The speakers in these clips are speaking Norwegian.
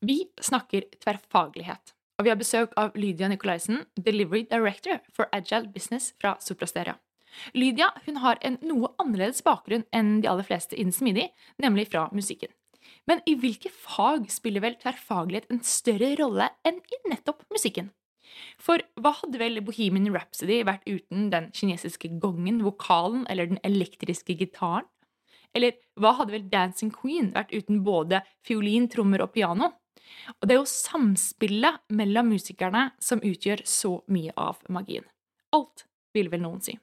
Vi snakker tverrfaglighet, og vi har besøk av Lydia Nikolaisen, Delivery Director for Agile Business fra Soprasteria. Lydia hun har en noe annerledes bakgrunn enn de aller fleste innen smidig, nemlig fra musikken. Men i hvilke fag spiller vel tverrfaglighet en større rolle enn i nettopp musikken? For hva hadde vel Bohemian Rhapsody vært uten den kinesiske gongen, vokalen eller den elektriske gitaren? Eller hva hadde vel Dancing Queen vært uten både fiolin, trommer og piano? Og det er jo samspillet mellom musikerne som utgjør så mye av magien. Alt, vil vel noen si.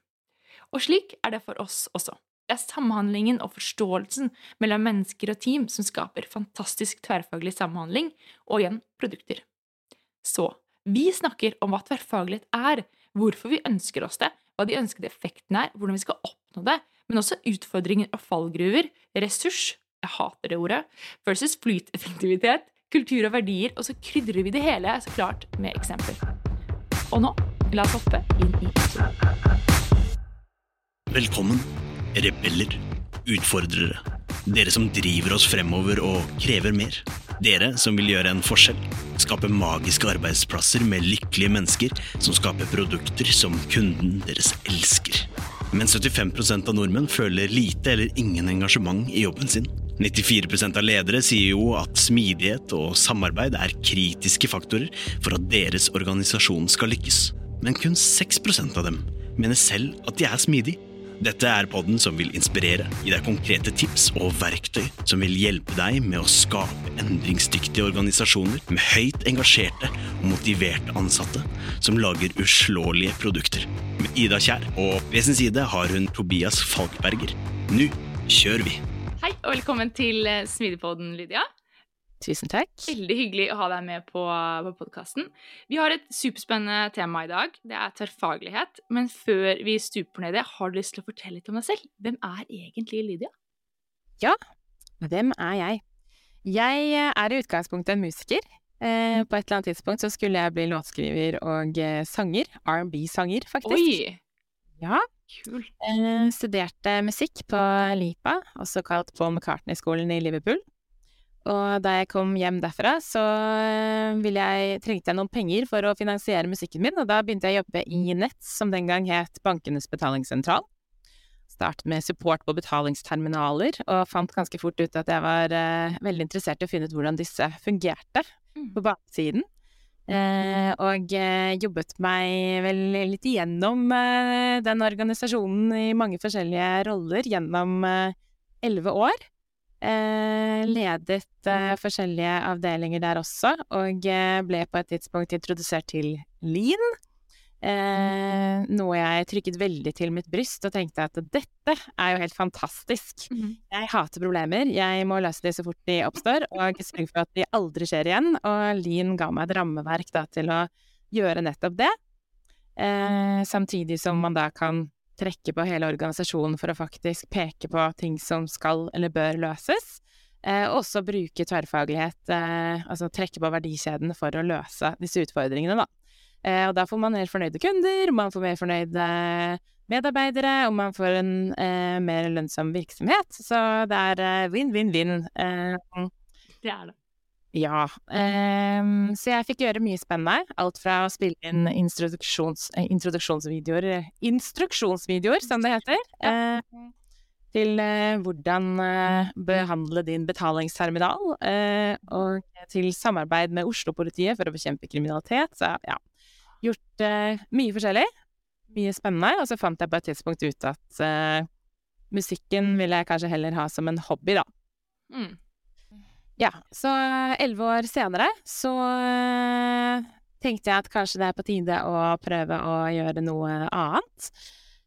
Og slik er det for oss også. Det er samhandlingen og forståelsen mellom mennesker og team som skaper fantastisk tverrfaglig samhandling, og igjen produkter. Så vi snakker om hva tverrfaglighet er, hvorfor vi ønsker oss det, hva de ønskede effektene er, hvordan vi skal oppnå det, men også utfordringer og fallgruver, ressurs jeg hater det ordet, versus flyteffektivitet, kultur og verdier, og så krydrer vi det hele så klart med eksempler. Og nå, la oss hoppe inn i episoden. Velkommen, rebeller, utfordrere. Dere som driver oss fremover og krever mer. Dere som vil gjøre en forskjell. Skape magiske arbeidsplasser med lykkelige mennesker som skaper produkter som kunden deres elsker. Men 75% av nordmenn føler lite eller ingen engasjement i jobben sin. 94% av ledere sier jo at smidighet og samarbeid er kritiske faktorer for at deres organisasjon skal lykkes. Men kun 6% av dem mener selv at de er smidige. Dette er podden som vil inspirere, gi deg konkrete tips og verktøy som vil hjelpe deg med å skape endringsdyktige organisasjoner med høyt engasjerte og motiverte ansatte som lager uslåelige produkter. Med Ida Kjær og ved sin side har hun Tobias Falkberger. Nå kjører vi! Hei, og velkommen til eh, Smidigpodden, Lydia. Tusen takk. Veldig hyggelig å ha deg med på, på podkasten. Vi har et superspennende tema i dag. Det er tverrfaglighet. Men før vi stuper ned i det, har du lyst til å fortelle litt om deg selv? Hvem er egentlig Lydia? Ja, hvem er jeg? Jeg eh, er i utgangspunktet en musiker. Eh, på et eller annet tidspunkt så skulle jeg bli låtskriver og eh, sanger. R&B-sanger, faktisk. Oi! Ja. Kult. Jeg studerte musikk på LIPA, også kalt Paul McCartney-skolen i Liverpool. Og da jeg kom hjem derfra, så eh, ville jeg, trengte jeg noen penger for å finansiere musikken min, og da begynte jeg å jobbe i Nets, som den gang het Bankenes betalingssentral. Startet med support på betalingsterminaler, og fant ganske fort ut at jeg var eh, veldig interessert i å finne ut hvordan disse fungerte Mm. på baksiden. Eh, og eh, jobbet meg vel litt igjennom eh, den organisasjonen i mange forskjellige roller gjennom eh, elleve år. Eh, ledet eh, forskjellige avdelinger der også, og ble på et tidspunkt introdusert til Lean. Eh, noe jeg trykket veldig til mitt bryst og tenkte at dette er jo helt fantastisk. Mhm. Jeg hater problemer, jeg må løse de så fort de oppstår, og sørge for at de aldri skjer igjen. Og Lean ga meg et rammeverk da, til å gjøre nettopp det. Eh, samtidig som man da kan trekke på hele organisasjonen for å faktisk peke på ting som skal eller bør løses. Eh, også bruke tverrfaglighet, eh, altså trekke på verdikjeden for å løse disse utfordringene, da. Eh, og da får man mer fornøyde kunder, man får mer fornøyde medarbeidere, og man får en eh, mer lønnsom virksomhet. Så det er eh, vinn-vinn-vinn. Eh, Det er det. ja. ehm, så jeg fikk gjøre mye spennende. Alt fra å spille inn introduksjons, eh, introduksjonsvideoer eh, Instruksjonsvideoer, som det heter. eh, til eh, hvordan eh, behandle din betalingsterminal. eh, og til samarbeid med Oslo-politiet for å bekjempe kriminalitet. Så ja. Gjort eh, mye forskjellig. Mye spennende. Og så fant jeg på et tidspunkt ut at eh, musikken ville jeg kanskje heller ha som en hobby, da. Mm. Ja, så elleve år senere så eh, tenkte jeg at kanskje det er på tide å prøve å gjøre noe annet.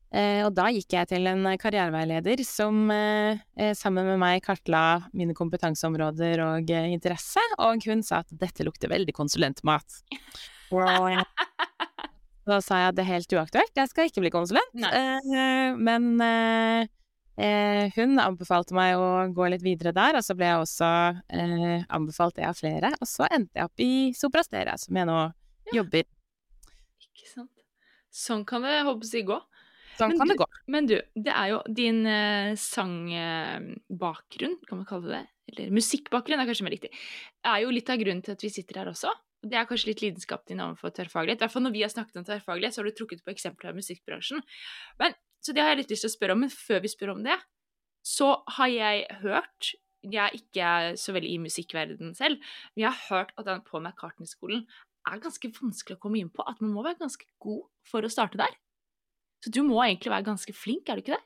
Eh, og da gikk jeg til en karriereveileder som eh, eh, sammen med meg kartla mine kompetanseområder og eh, interesse, og hun sa at dette lukter veldig konsulentmat. Og da sa jeg at det er helt uaktuelt, jeg skal ikke bli konsulent. Eh, men eh, eh, hun anbefalte meg å gå litt videre der, og så ble jeg også eh, anbefalt det av flere. Og så endte jeg opp i Soprasteria, som jeg nå jobber. Ikke sant. Sånn kan det håper jeg gå. Sånn Men kan det gå. Men du, det er jo din eh, sangbakgrunn, kan man kalle det, eller musikkbakgrunn er kanskje mer riktig, er jo litt av grunnen til at vi sitter her også. Det er kanskje litt lidenskapen din overfor tverrfaglighet. I hvert fall når vi har snakket om tverrfaglighet, så har du trukket på eksempler av musikkbransjen. Men, så det har jeg litt lyst til å spørre om, men før vi spør om det, så har jeg hørt Jeg er ikke så veldig i musikkverdenen selv, men jeg har hørt at den på McCartney-skolen er ganske vanskelig å komme inn på. At man må være ganske god for å starte der. Så du må egentlig være ganske flink, er du ikke det?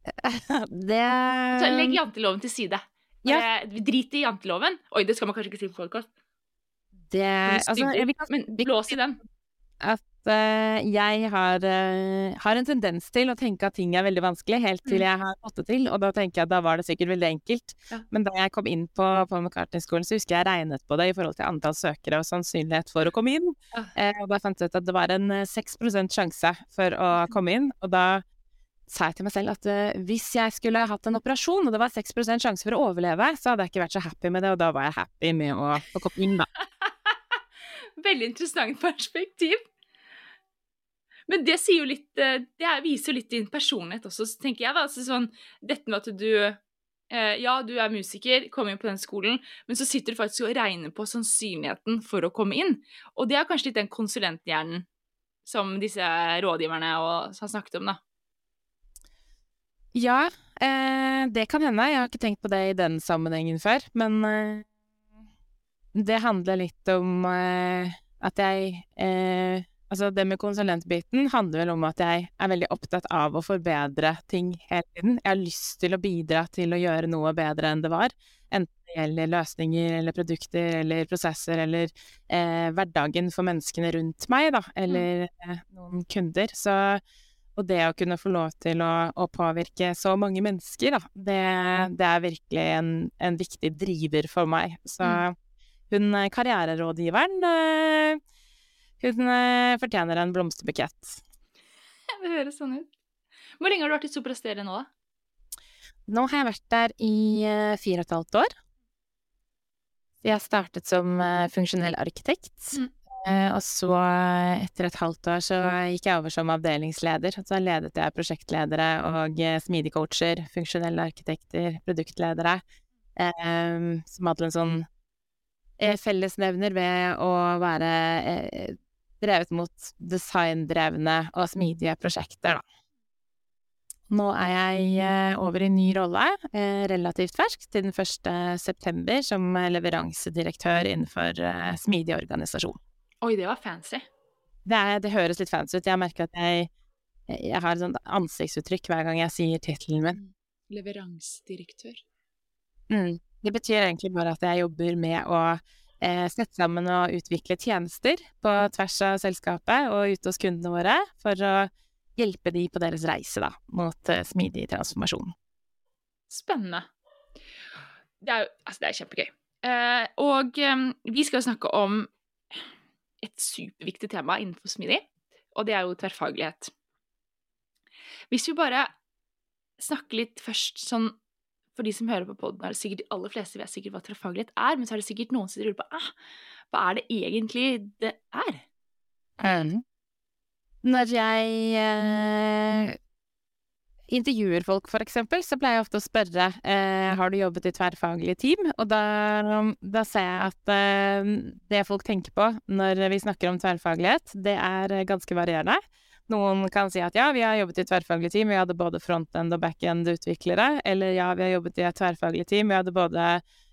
Det Så legg janteloven til side. Ja. Drit i janteloven. Oi, det skal man kanskje ikke si på podkast. Det Altså, jeg kan, Men blås i den. at uh, jeg har, uh, har en tendens til å tenke at ting er veldig vanskelig, helt til Mm. jeg har fått det til. Og da tenker jeg at da var det sikkert veldig enkelt. Ja. Men da jeg kom inn på, på McCartney-skolen, så husker jeg regnet på det i forhold til antall søkere og sannsynlighet for å komme inn. Ja. Uh, og da fant jeg ut at det var en eh, 6% sjanse for å komme inn. Og da sa jeg til meg selv at uh, hvis jeg skulle hatt en operasjon, og det var 6% sjanse for å overleve, så hadde jeg ikke vært så happy med det, og da var jeg happy med å få komme inn, da. Veldig interessant perspektiv. Men det sier jo litt eh, Det er- viser jo litt din personlighet også, så tenker jeg. da, altså sånn, Dette med at du eh, Ja, du er musiker, kom inn på den skolen, men så sitter du faktisk og regner på sannsynligheten for å komme inn. Og det er kanskje litt den konsulenthjernen som disse rådgiverne og, har snakket om, da. Ja, eh, det kan hende. Jeg har ikke tenkt på det i den sammenhengen før. Men eh, det handler litt om eh, at jeg eh, Altså, det med konsulentbiten handler vel om at jeg er veldig opptatt av å forbedre ting hele tiden. Jeg har lyst til å bidra til å gjøre noe bedre enn det var. Enten det gjelder løsninger eller produkter eller prosesser eller eh, hverdagen for menneskene rundt meg, da, eller eh, noen kunder. Så og det å kunne få lov til å, å påvirke så mange mennesker, da, det, det er virkelig en, en viktig driver for meg. Så hun eh, karriererådgiveren, eh, hun eh, fortjener en blomsterbukett. Det høres sånn ut. Hvor lenge har du vært i Soprasteria nå, da? Nå har jeg vært der i fire og et halvt år. Jeg startet som funksjonell arkitekt. Mm. Og så, etter et halvt år, så gikk jeg over som avdelingsleder. Så ledet jeg prosjektledere og smidige coacher, funksjonelle arkitekter, produktledere. Som hadde en sånn fellesnevner ved å være eh, drevet mot designdrevne og smidige prosjekter, da. Nå er jeg eh, over i ny rolle, eh, relativt fersk, til den 1. september, som leveransedirektør innenfor eh, smidig organisasjon. Oi, det var fancy. Det, er, det høres litt fancy ut. Jeg merker at jeg, jeg har et sånt ansiktsuttrykk hver gang jeg sier tittelen min. Leveransedirektør. Mm. Det betyr egentlig bare at jeg jobber med å eh, sette sammen og utvikle tjenester på tvers av selskapet og ute hos kundene våre, for å hjelpe de på deres reise da, mot eh, smidig transformasjon. Spennende. Det er jo Altså, det er kjempegøy. Eh, og eh, vi skal jo snakke om et superviktig tema innenfor smidig, og det er jo tverrfaglighet. Hvis vi bare snakker litt først sånn For de som hører på poden, er det sikkert de aller fleste vet sikkert hva tverrfaglighet er, men så er det sikkert noen som lurer på ah, hva er det egentlig det er? Når jeg eh, intervjuer folk, for eksempel, så pleier jeg ofte å spørre eh, har du jobbet i tverrfaglige team, og da, da ser jeg at eh, det folk tenker på når vi snakker om tverrfaglighet, det er ganske varierende. Noen kan si at ja, vi har jobbet i tverrfaglig team, vi hadde både frontend og backend-utviklere, eller ja, vi har jobbet i et tverrfaglig team, vi hadde både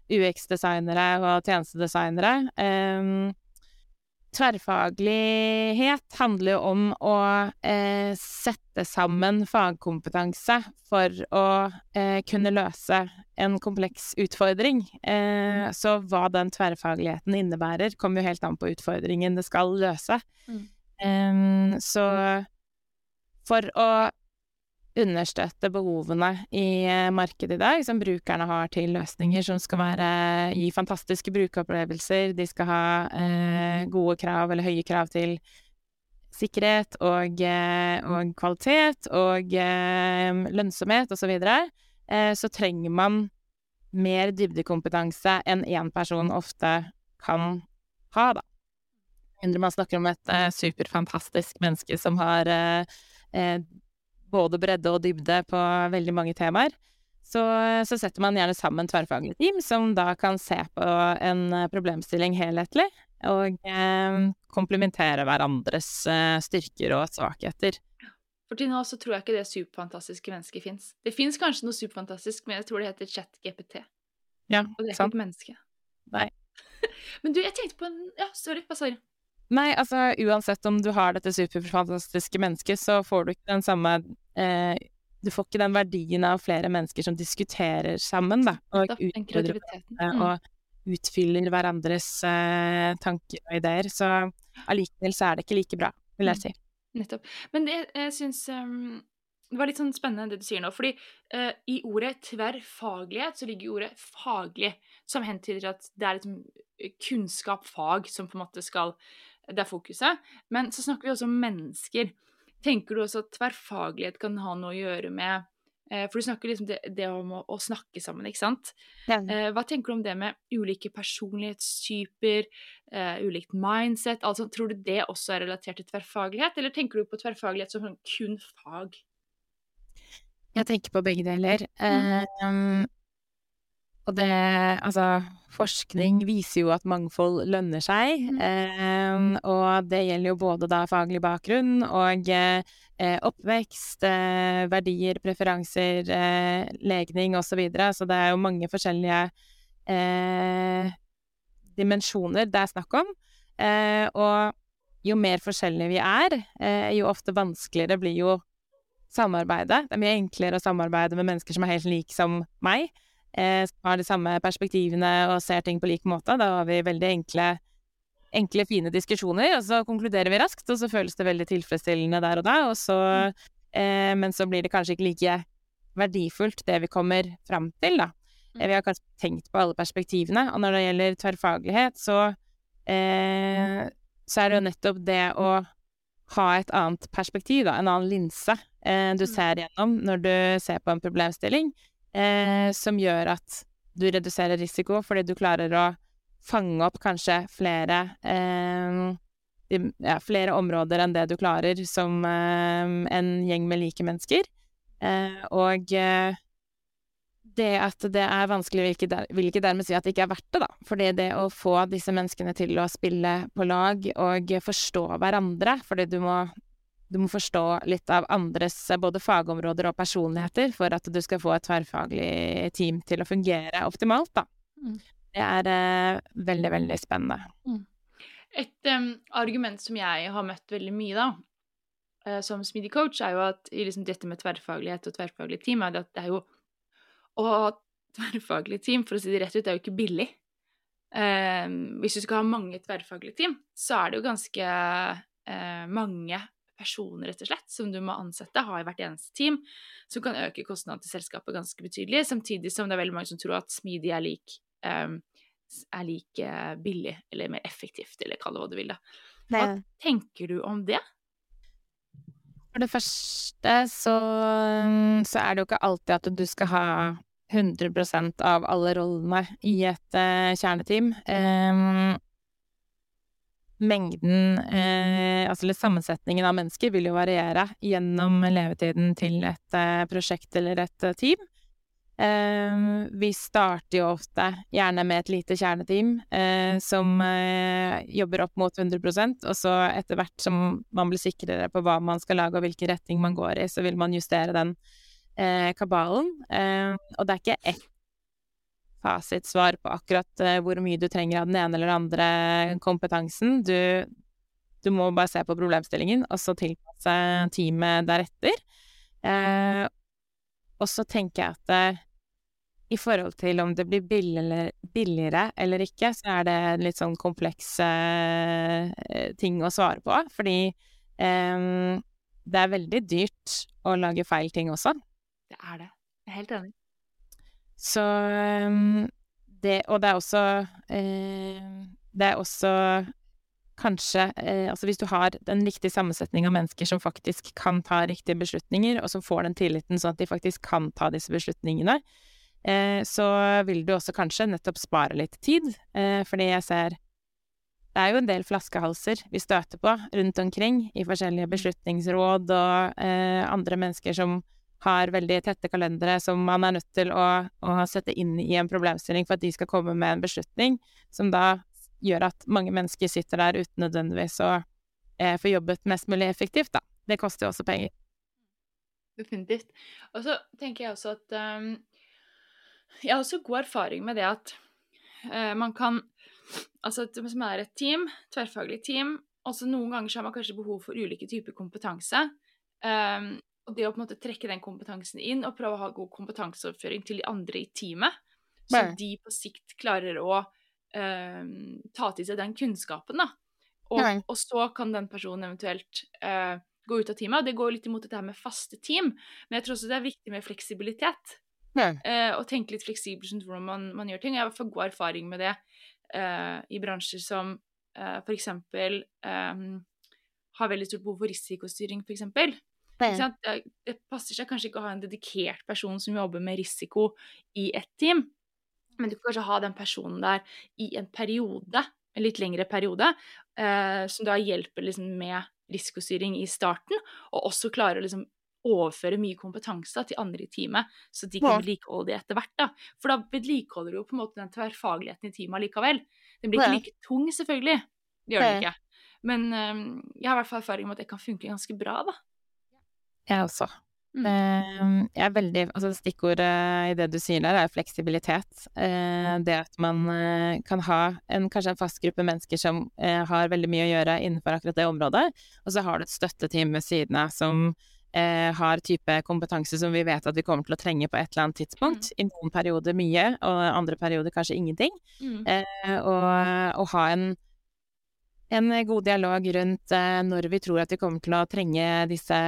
UX-designere og tjenestedesignere. Um, Tverrfaglighet handler jo om å eh, sette sammen fagkompetanse for å eh, kunne løse en kompleks utfordring. Eh, så hva den tverrfagligheten innebærer, kommer jo helt an på utfordringen det skal løse. Mm. Em, så for å understøtte behovene i eh, markedet i dag, som brukerne har til løsninger som skal være, gi fantastiske brukeropplevelser, de skal ha eh, gode krav eller høye krav til sikkerhet og, eh, og kvalitet og eh, lønnsomhet osv., så, videre, eh, så trenger man mer dybdekompetanse enn én person ofte kan ha, da. Mindre man snakker om et eh, superfantastisk menneske som har eh, eh, både bredde og dybde på veldig mange temaer. så, så setter man gjerne sammen tverrfaglige team som da kan se på en eh, problemstilling helhetlig, og eh, komplementere hverandres eh, styrker og svakheter. For til nå så tror jeg ikke det superfantastiske mennesket fins. Det fins kanskje noe superfantastisk, men jeg tror det heter chat-GPT. Ja, Og det er sant. ikke et menneske. Nei. men du, jeg tenkte på en Ja, sorry. Hva sa du? Nei, altså uansett om du har dette superfantastiske mennesket, så får du ikke den samme eh, Du får ikke den verdien av flere mennesker som diskuterer sammen, da, og utfordrer Mm. og utfyller hverandres eh, tanker og ideer. Så allikevel så er det ikke like bra, vil jeg Mm. si. Nettopp. Men det jeg syns um, Det var litt sånn spennende det du sier nå. Fordi uh, i ordet tverrfaglighet så ligger ordet faglig, som hentyder at det er liksom kunnskap, fag, som på en måte skal Det er fokuset. Men så snakker vi også om mennesker. Tenker du også at tverrfaglighet kan ha noe å gjøre med eh, For du snakker liksom det, det om å, å snakke sammen, ikke sant? Ja. hva tenker du om det med ulike personlighetstyper, uh, ulikt mindset? Altså, tror du det også er relatert til tverrfaglighet, eller tenker du på tverrfaglighet som sånn kun fag? Jeg tenker på begge deler. Mm. Og det Altså, forskning viser jo at mangfold lønner seg. Mm. Eh, og det gjelder jo både da faglig bakgrunn og eh, oppvekst, eh, verdier, preferanser, eh, legning osv. Så, videre. så det er jo mange forskjellige eh, dimensjoner det er snakk om. Eh, og jo mer forskjellige vi er, eh, jo ofte vanskeligere blir jo samarbeidet. Det er mye enklere å samarbeide med mennesker som er helt like som meg, som har de samme perspektivene og ser ting på lik måte. Da har vi veldig enkle, enkle, fine diskusjoner, og så konkluderer vi raskt, og så føles det veldig tilfredsstillende der og da, og så eh, Men så blir det kanskje ikke like verdifullt, det vi kommer fram til, da. Mm. Eh, Vi har kanskje tenkt på alle perspektivene, og når det gjelder tverrfaglighet, så eh, så er det jo nettopp det å ha et annet perspektiv, da, en annen linse eh, du Mm. ser gjennom når du ser på en problemstilling, eh, som gjør at du reduserer risiko fordi du klarer å fange opp kanskje flere eh, de, ja, flere områder enn det du klarer som eh, en gjeng med like mennesker. Eh, og eh, det at det er vanskelig, vil ikke, der, vil ikke dermed si at det ikke er verdt det, da. Fordi det å få disse menneskene til å spille på lag og forstå hverandre, fordi du må, du må forstå litt av andres eh, både fagområder og personligheter for at du skal få et tverrfaglig team til å fungere optimalt, da. Mm. Det er eh, veldig, veldig spennende. Et um, argument som jeg har møtt veldig mye, da, uh, som smidig coach, er jo at i liksom dette med tverrfaglighet og tverrfaglig team, er det at det er jo Å ha tverrfaglig team, for å si det rett ut, det er jo ikke billig. Um, hvis du skal ha mange tverrfaglige team, så er det jo ganske uh, mange personer, rett og slett, som du må ansette, ha i hvert eneste team, som kan øke kostnadene til selskapet ganske betydelig, samtidig som det er veldig mange som tror at smidig er lik um, er like billig eller mer effektivt, eller kall det hva du vil, da. Hva tenker du om det? For det første så, så er det jo ikke alltid at du skal ha 100% av alle rollene i et uh, kjerneteam. Em, mengden, eh, altså sammensetningen av mennesker vil jo variere gjennom levetiden til et eh, prosjekt eller et eh, team. Eh, vi starter jo ofte gjerne med et lite kjerneteam eh, som eh, jobber opp mot 100% og så etter hvert som man blir sikrere på hva man skal lage og hvilken retning man går i, så vil man justere den kabalen. Og det er ikke ett fasitsvar på akkurat eh, hvor mye du trenger av den ene eller den andre kompetansen. Du, du må bare se på problemstillingen, og så tilpasse teamet deretter. Eh, og så tenker jeg at eh, i forhold til om det blir billigere, eller ikke, så er det en litt sånn kompleks eh, ting å svare på. Fordi eh, det er veldig dyrt å lage feil ting også. Det er det. Jeg er helt enig. Så um, det Og det er også eh, Det er også kanskje eh, Altså hvis du har den riktige sammensetning av mennesker som faktisk kan ta riktige beslutninger, og som får den tilliten sånn at de faktisk kan ta disse beslutningene, eh, så vil du også kanskje nettopp spare litt tid, eh, fordi jeg ser det er jo en del flaskehalser vi støter på rundt omkring i forskjellige beslutningsråd og eh, andre mennesker som har veldig tette kalendere som man er nødt til å, å sette inn i en problemstilling for at de skal komme med en beslutning, som da gjør at mange mennesker sitter der uten nødvendigvis å eh, få jobbet mest mulig effektivt, da. Det koster jo også penger. Definitivt. Og så tenker jeg også at um, Jeg har også god erfaring med det at uh, man kan Altså at som er et team, tverrfaglig team, også noen ganger så har man kanskje behov for ulike typer kompetanse. Um, og det å på en måte trekke den kompetansen inn og prøve å ha god kompetanseoverføring til de andre i teamet, så de på sikt klarer å um, ta til seg den kunnskapen, da. Og, og så kan den personen eventuelt uh, gå ut av teamet. Og det går litt imot dette med faste team, men jeg tror også det er viktig med fleksibilitet. Eh, og tenke litt fleksibelt rundt hvordan man, man gjør ting. Jeg har i hvert fall god erfaring med det eh, i bransjer som uh, f.eks. Um, har veldig stort behov for risikostyring, f.eks. Sant? Det, passer seg kanskje ikke å ha en dedikert person som jobber med risiko i ett team, men du kan kanskje ha den personen der i en periode, en litt lengre periode, eh, som da hjelper liksom med risikostyring i starten, og også klarer å liksom overføre mye kompetanse til andre i teamet, så de kan vedlikeholde det etter hvert. da. For da vedlikeholder du jo på en måte den tverrfagligheten i teamet likevel. Den blir ikke like tung, selvfølgelig. Det gjør den ikke. Men um, jeg har i hvert fall erfaring med at det kan funke ganske bra, da. Jeg også. Mm. Eh, jeg er veldig Altså stikkordet i det du sier der, er fleksibilitet. Eh, det at man eh, kan ha en, kanskje en fast gruppe mennesker som eh, har veldig mye å gjøre innenfor akkurat det området, og så har du et støtteteam ved siden av som eh, har type kompetanse som vi vet at vi kommer til å trenge på et eller annet tidspunkt. I noen perioder mye, og andre perioder kanskje ingenting. Mm. Og, og ha en, en god dialog rundt eh, når vi tror at vi kommer til å trenge disse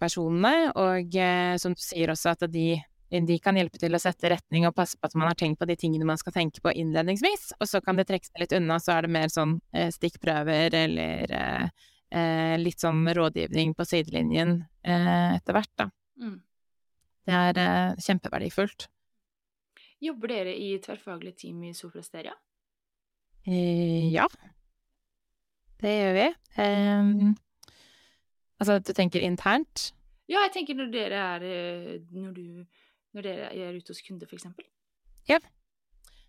personene, og eh, som du sier også at de, de kan hjelpe til å sette retning og passe på at man har tenkt på de tingene man skal tenke på innledningsvis, og så kan det trekke seg litt unna, så er det mer sånn eh, stikkprøver eller eh, litt sånn rådgivning på sidelinjen eh, etter hvert, da. Mm. Det er eh, kjempeverdifullt. Jobber dere i tverrfaglig team i Sofrasteria? Eh, ja. Det gjør vi. Um, altså, du tenker internt? Ja, jeg tenker når dere er eh, Når, du, når dere er ute hos kunder, for eksempel.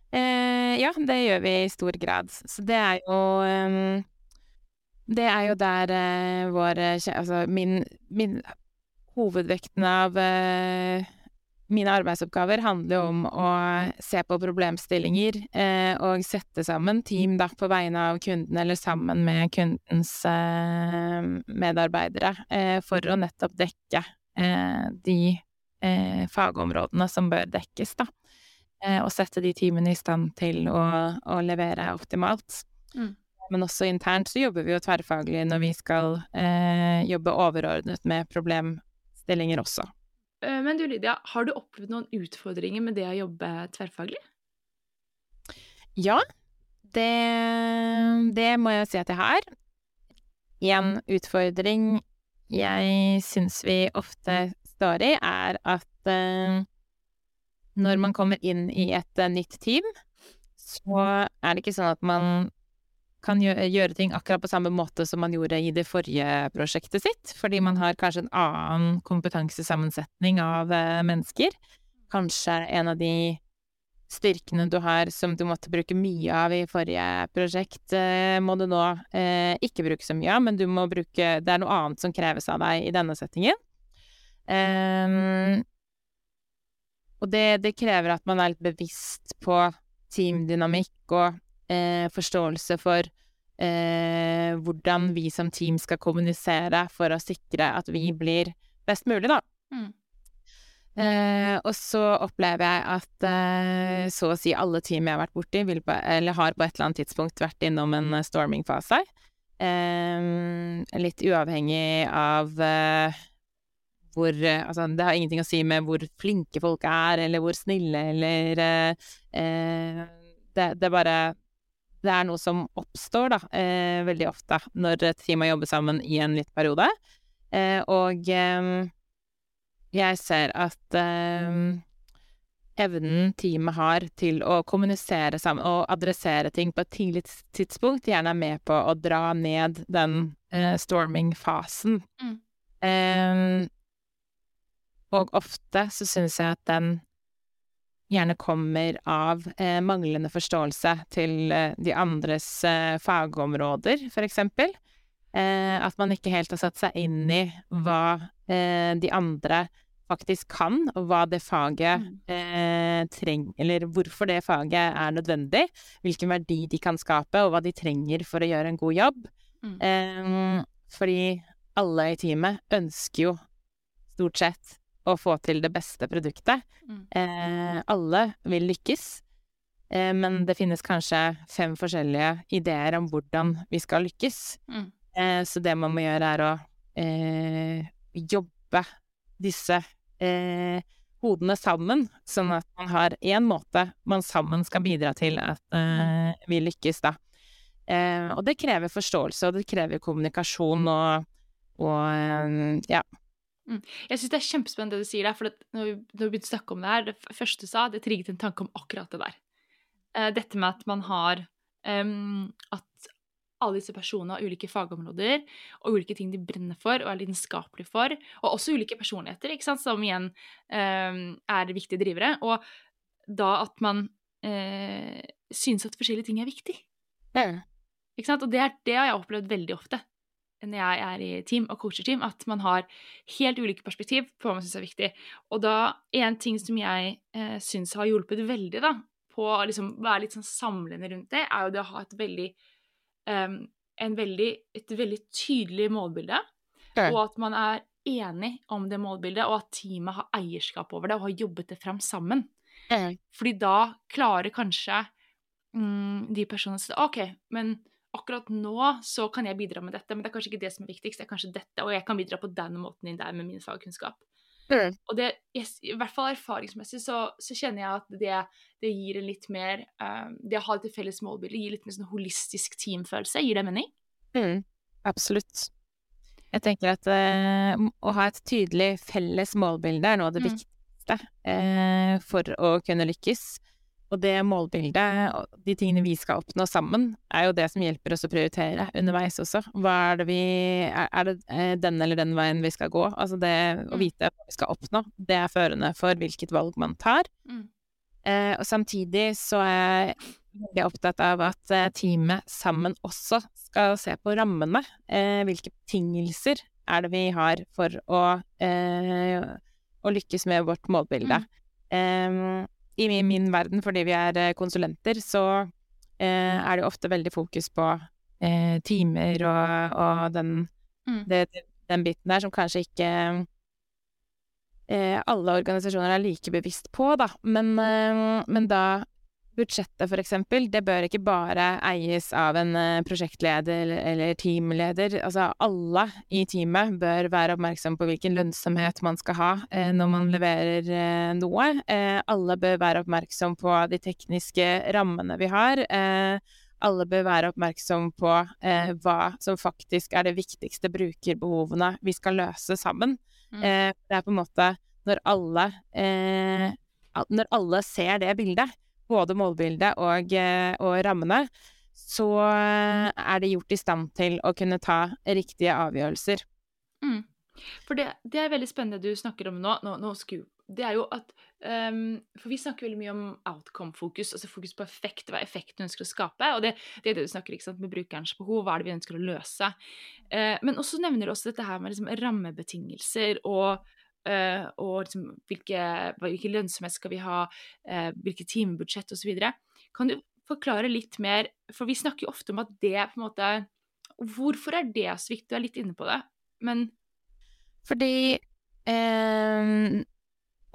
Uh, ja, det gjør vi i stor grad. Så det er jo um, Det er jo der uh, vår Altså, min, min Hovedvekten av eh, mine arbeidsoppgaver handler jo om å se på problemstillinger eh, og sette sammen team da på vegne av kunden eller sammen med kundens eh, medarbeidere eh, for å nettopp dekke eh, de eh, fagområdene som bør dekkes, da. Eh, og sette de teamene i stand til å, å levere optimalt. Mm. Men også internt så jobber vi jo tverrfaglig når vi skal eh, jobbe overordnet med problemstillinger også. Eh, Men du Lydia, har du opplevd noen utfordringer med det å jobbe tverrfaglig? Ja, det, det må jeg si at jeg har. En utfordring jeg syns vi ofte står i, er at eh, når man kommer inn i et eh, nytt team, så er det ikke sånn at man kan gjøre, ting akkurat på samme måte som man gjorde i det forrige prosjektet sitt, fordi man har kanskje en annen kompetansesammensetning av eh, mennesker. Kanskje en av de styrkene du har som du måtte bruke mye av i forrige prosjekt, eh, må du nå eh, ikke bruke så mye av, men du må bruke Det er noe annet som kreves av deg i denne settingen. Ehm, og det, det krever at man er litt bevisst på teamdynamikk og eh, forståelse for eh, hvordan vi som team skal kommunisere for å sikre at vi blir best mulig, da. Mm. Eh, og så opplever jeg at eh, så å si alle team jeg har vært borti, på, eller har på et eller annet tidspunkt vært innom en eh, storming-fase. Eh, litt uavhengig av hvor Altså, det har ingenting å si med hvor flinke folk er, eller hvor snille, eller eh, det, det bare Det er noe som oppstår, da, eh, veldig ofte når et team har jobbet sammen i en litt periode. Eh, og eh, jeg ser at eh, evnen teamet har til å kommunisere sammen og adressere ting på et tidlig tidspunkt, gjerne er med på å dra ned den eh, storming-fasen. Mm. Eh, og ofte så syns jeg at den gjerne kommer av eh, manglende forståelse til eh, de andres eh, fagområder, for eksempel. Eh, at man ikke helt har satt seg inn i hva eh, de andre faktisk kan, og hva det faget eh, trenger Eller hvorfor det faget er nødvendig, hvilken verdi de kan skape, og hva de trenger for å gjøre en god jobb. Mm. fordi alle i teamet ønsker jo stort sett å få til det beste produktet. Mm. Eh, alle vil lykkes, eh, men det finnes kanskje fem forskjellige ideer om hvordan vi skal lykkes. Mm. Eh, så det man må gjøre, er å eh, jobbe disse eh, hodene sammen, sånn at man har én måte man sammen skal bidra til at eh, vi lykkes, da. Eh, og det krever forståelse, og det krever kommunikasjon og, og eh, ja. Jeg syns det er kjempespennende det du sier der, for når, vi, når vi begynte å snakke om det her, det første du sa, det trigget en tanke om akkurat det der. Uh, dette med at man har um, At alle disse personene har ulike fagområder og ulike ting de brenner for og er lidenskapelige for, og også ulike personligheter, ikke sant, som igjen um, er viktige drivere. Og da at man uh, synes at forskjellige ting er viktig. Ikke sant? Og det, er, det har jeg opplevd veldig ofte når jeg er i team og coacher team, at man har helt ulike perspektiv på hva man syns er viktig. Og da, en ting som jeg eh, syns har hjulpet veldig da, på å liksom være litt sånn samlende rundt det, er jo det å ha et veldig, um, en veldig, et veldig tydelig målbilde, og at man er enig om det målbildet, og at teamet har eierskap over det og har jobbet det fram sammen. Fordi da klarer kanskje mm, de personene å si OK, men akkurat nå så kan jeg bidra med dette, men det er kanskje ikke det som er viktigst, det er kanskje dette, og jeg kan bidra på den måten inn der med min fagkunnskap. Og det, i hvert fall erfaringsmessig, så, så kjenner jeg at det, det gir en litt mer um, Det å ha et felles målbilde gir litt mer sånn holistisk teamfølelse. Gir det mening? Mm, absolutt. Jeg tenker at uh, å ha et tydelig felles målbilde er noe av det Mm. viktigste uh, for å kunne lykkes. Og det målbildet og de tingene vi skal oppnå sammen, er jo det som hjelper oss å prioritere underveis også. Hva er det vi Er, det eh, den eller den veien vi skal gå? Altså det å Mm. vite hva vi skal oppnå, det er førende for hvilket valg man tar. Mm. Eh, og samtidig så er jeg opptatt av at eh, teamet sammen også skal se på rammene. Eh, hvilke betingelser er det vi har for å, eh, å lykkes med vårt målbilde. Eh, I min, verden, fordi vi er eh, konsulenter, så eh, er det ofte veldig fokus på eh, timer og, og den, Mm. det, den biten der som kanskje ikke eh, alle organisasjoner er like bevisst på, da. Men, men da budsjettet, eksempel, det bør ikke bare eies av en eh, prosjektleder eller, teamleder. Altså alle i teamet bør være oppmerksom på hvilken lønnsomhet man skal ha eh, når man leverer eh, noe. Eh, alle bør være oppmerksom på de tekniske rammene vi har. Eh, alle bør være oppmerksom på eh, hva som faktisk er det viktigste brukerbehovene vi skal løse sammen. Mm. Det er på en måte når alle Når alle ser det bildet, både målbildet og, eh, og rammene, så eh, er det gjort i stand til å kunne ta riktige avgjørelser. Mm. For det, det er veldig spennende du snakker om nå. nå, nå sku, det er jo at um, For vi snakker veldig mye om outcome-fokus, altså fokus på effekt, hva effekten ønsker å skape. Og det, det er det du snakker ikke sant, med brukerens behov, hva er det vi ønsker å løse. Uh, men også nevner du også dette her med liksom, rammebetingelser og eh, og liksom, hvilke, hvilke lønnsomhet skal vi ha, uh, hvilke timebudsjett osv. Kan du forklare litt mer, for vi snakker jo ofte om at det på en måte Hvorfor er det så viktig? Du er litt inne på det, men Fordi eh,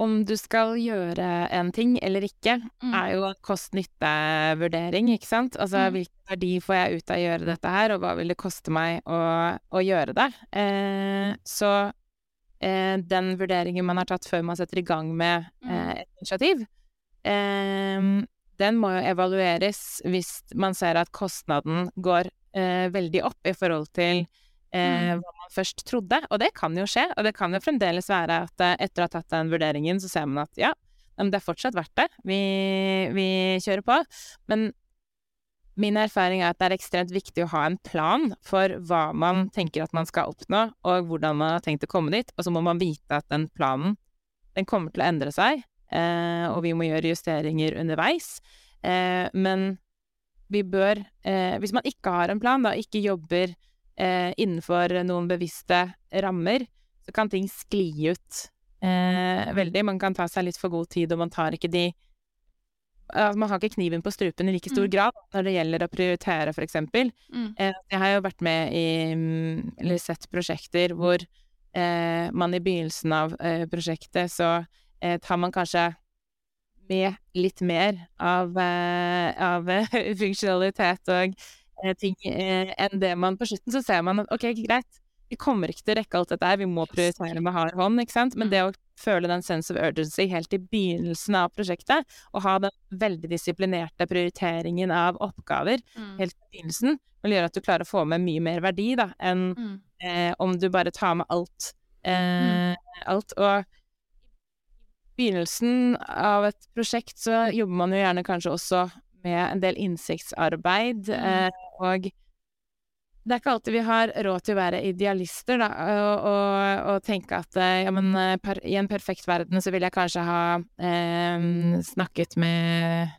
om du skal gjøre en ting eller ikke, Mm. er jo en kost-nytte-vurdering, ikke sant? Altså Mm. hvilken verdi får jeg ut av å gjøre dette her, og hva vil det koste meg å, å gjøre det? Eh, så den vurderingen man har tatt før man setter i gang med eh, et initiativ, eh, den må jo evalueres hvis man ser at kostnaden går eh, veldig opp i forhold til eh, hva man først trodde. Og det kan jo skje, og det kan jo fremdeles være at eh, etter å ha tatt den vurderingen, så ser man at ja, men det er fortsatt verdt det. Vi, vi kjører på. Men min erfaring er at det er ekstremt viktig å ha en plan for hva man tenker at man skal oppnå, og hvordan man har tenkt å komme dit. Og så må man vite at den planen Den kommer til å endre seg, eh, og vi må gjøre justeringer underveis. Eh, men vi bør, eh, hvis man ikke har en plan, da ikke jobber eh, innenfor noen bevisste rammer, så kan ting skli ut eh, veldig. Man kan ta seg litt for god tid, og man tar ikke de man har ikke kniven på strupen i like stor Mm. grad når det gjelder å prioritere, eksempel. Mm. Eh, Jeg har jo vært med i mm, Eller sett prosjekter hvor eh, man i begynnelsen av eh, prosjektet så eh, tar man kanskje med litt mer av, eh, av eh, funksjonalitet og eh, ting eh, enn det man På slutten så ser man at OK, greit, vi kommer ikke til å rekke alt dette her, vi må prioritere med hard hånd, ikke sant? Men det å føle den sense of urgency helt i begynnelsen av prosjektet, og ha den veldig disiplinerte prioriteringen av oppgaver Mm. helt i begynnelsen, vil gjøre at du klarer å få med mye mer verdi da, enn Mm. eh, om du bare tar med alt. Eh, alt. Og i begynnelsen av et prosjekt så jobber man jo gjerne kanskje også med en del innsiktsarbeid, Mm. eh, og det er ikke alltid vi har råd til å være idealister, da, og, og, og tenke at eh, ja, men eh, per, i en perfekt verden så vil jeg kanskje ha eh, snakket med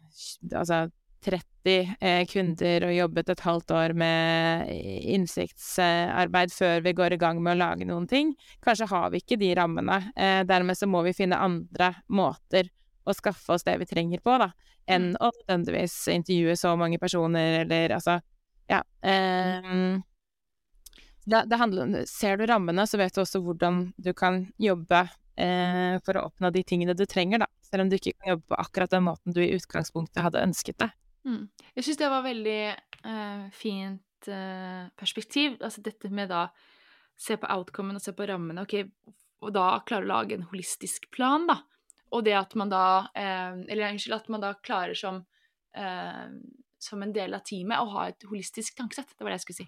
altså 30 eh, kunder og jobbet et halvt år med innsiktsarbeid før vi går i gang med å lage noen ting. Kanskje har vi ikke de rammene. Eh, dermed så må vi finne andre måter å skaffe oss det vi trenger på, da, enn å nødvendigvis intervjue så mange personer, eller altså Ja. Eh, det, det handler Ser du rammene, så vet du også hvordan du kan jobbe eh, for å oppnå de tingene du trenger, da. Selv om du ikke kan jobbe på akkurat den måten du i utgangspunktet hadde ønsket det. Mm. Jeg syns det var veldig eh, fint eh, perspektiv. Altså dette med da se på outcomen og se på rammene, ok, og da klare å lage en holistisk plan, da. Og det at man da eh, Eller unnskyld, at man da klarer som eh, som en del av teamet og ha et holistisk tankesett. Det var det jeg skulle si.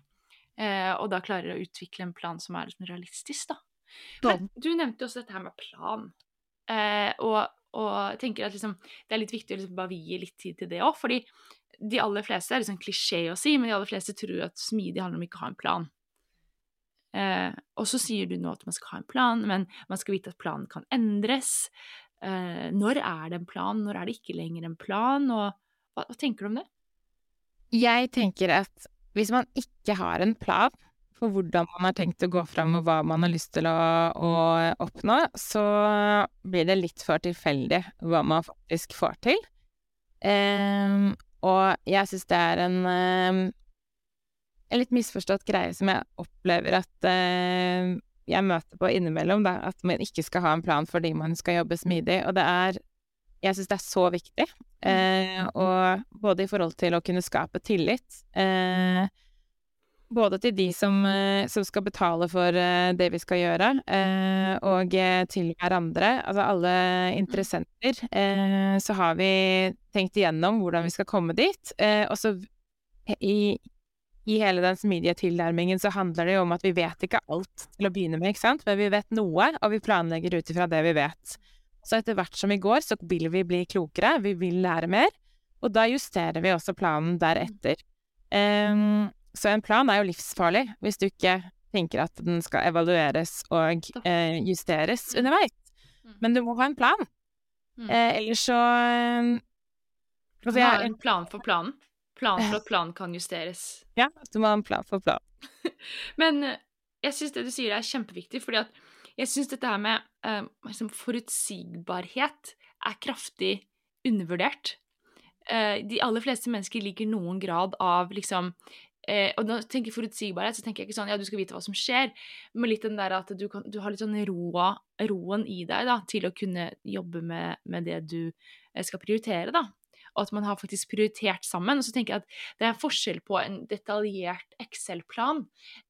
Eh, og da klarer å utvikle en plan som er liksom realistisk, da. Men du nevnte jo også dette her med plan. Eh, og, og tenker at liksom, det er litt viktig å liksom bare vie litt tid til det òg. Fordi de aller fleste det er liksom klisjé å si, men de aller fleste tror at smidig handler om ikke å ha en plan. Eh, og så sier du nå at man skal ha en plan, men man skal vite at planen kan endres. Eh, når er det en plan, når er det ikke lenger en plan? Og hva, hva tenker du om det? Jeg tenker at hvis man ikke har en plan for hvordan man har tenkt å gå fram, og hva man har lyst til å, å oppnå, så blir det litt for tilfeldig hva man faktisk får til. Um, og jeg syns det er en, um, en litt misforstått greie som jeg opplever at uh, jeg møter på innimellom, da, at man ikke skal ha en plan fordi man skal jobbe smidig. Og det er Jeg syns det er så viktig. Eh, og både i forhold til å kunne skape tillit eh, både til de som, eh, som skal betale for eh, det vi skal gjøre, eh, og eh, til hverandre, altså alle interessenter, eh, så har vi tenkt igjennom hvordan vi skal komme dit. Eh, og så i, i hele den smidige tilnærmingen så handler det jo om at vi vet ikke alt til å begynne med, ikke sant? Men vi vet noe, og vi planlegger ut ifra det vi vet. Så etter hvert som vi går, så vil vi bli klokere, vi vil lære mer, og da justerer vi også planen deretter. Um, så en plan er jo livsfarlig hvis du ikke tenker at den skal evalueres og eh, justeres underveis. Mm. Men du må ha en plan. Mm. Eh, ellers så eh, Du altså, må ha en plan for planen. Plan for at planen kan justeres. Ja, du må ha en plan for planen. Men eh, jeg syns det du sier er kjempeviktig, fordi at jeg syns dette her med eh, liksom forutsigbarhet er kraftig undervurdert. Eh, de aller fleste mennesker liker noen grad av liksom eh, Og når jeg tenker forutsigbarhet, så tenker jeg ikke sånn ja, du skal vite hva som skjer, men litt den der at du, kan, du har litt sånn roa, roen i deg da, til å kunne jobbe med, med det du eh, skal prioritere, da. Og at man har faktisk prioritert sammen. Og så tenker jeg at det er forskjell på en detaljert Excel-plan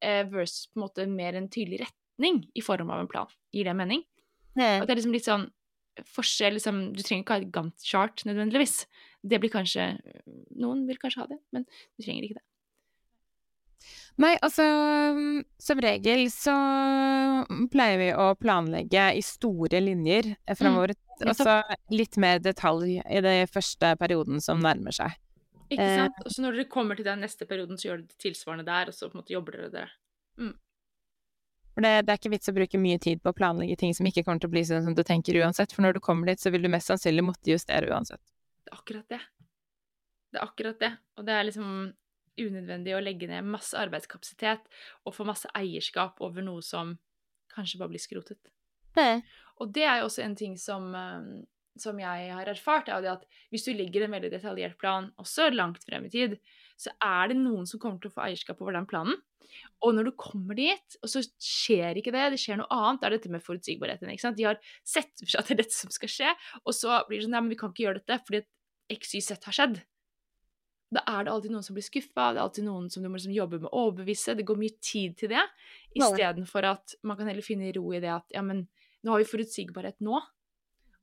eh, versus på en måte mer en tydelig retning i form av en plan. Gir det mening? At det er liksom litt sånn forskjell liksom, Du trenger ikke ha et Gantt-chart nødvendigvis. Det blir kanskje Noen vil kanskje ha det, men du trenger ikke det. Nei, altså som regel så pleier vi å planlegge i store linjer framover. og så litt mer detalj i den første perioden som nærmer seg. Ikke Eh. sant? Og så når dere kommer til den neste perioden, så gjør dere det tilsvarende der, og så på en måte jobber dere dere. For det, det er ikke vits å bruke mye tid på å planlegge ting som ikke kommer til å bli sånn som du tenker uansett, for når du kommer dit, så vil du mest sannsynlig måtte justere uansett. Det er akkurat det. Det er akkurat det. Og det er liksom unødvendig å legge ned masse arbeidskapasitet og få masse eierskap over noe som kanskje bare blir skrotet. Mm. Og det er jo også en ting som, eh, som jeg har erfart, er jo det at hvis du legger en veldig detaljert plan, også langt frem i tid, så er det noen som kommer til å få eierskap over den planen. Og når du kommer dit, og så skjer ikke det, det skjer noe annet, det er dette med forutsigbarheten. ikke sant? De har sett for seg at det er dette som skal skje, og så blir det sånn Nei, men vi kan ikke gjøre dette fordi at XYZ har skjedd. Da er det alltid noen som blir skuffa, det er alltid noen som du må liksom jobbe med å overbevise. Det går mye tid til det, istedenfor at man kan heller finne ro i det at ja, men nå har vi forutsigbarhet nå.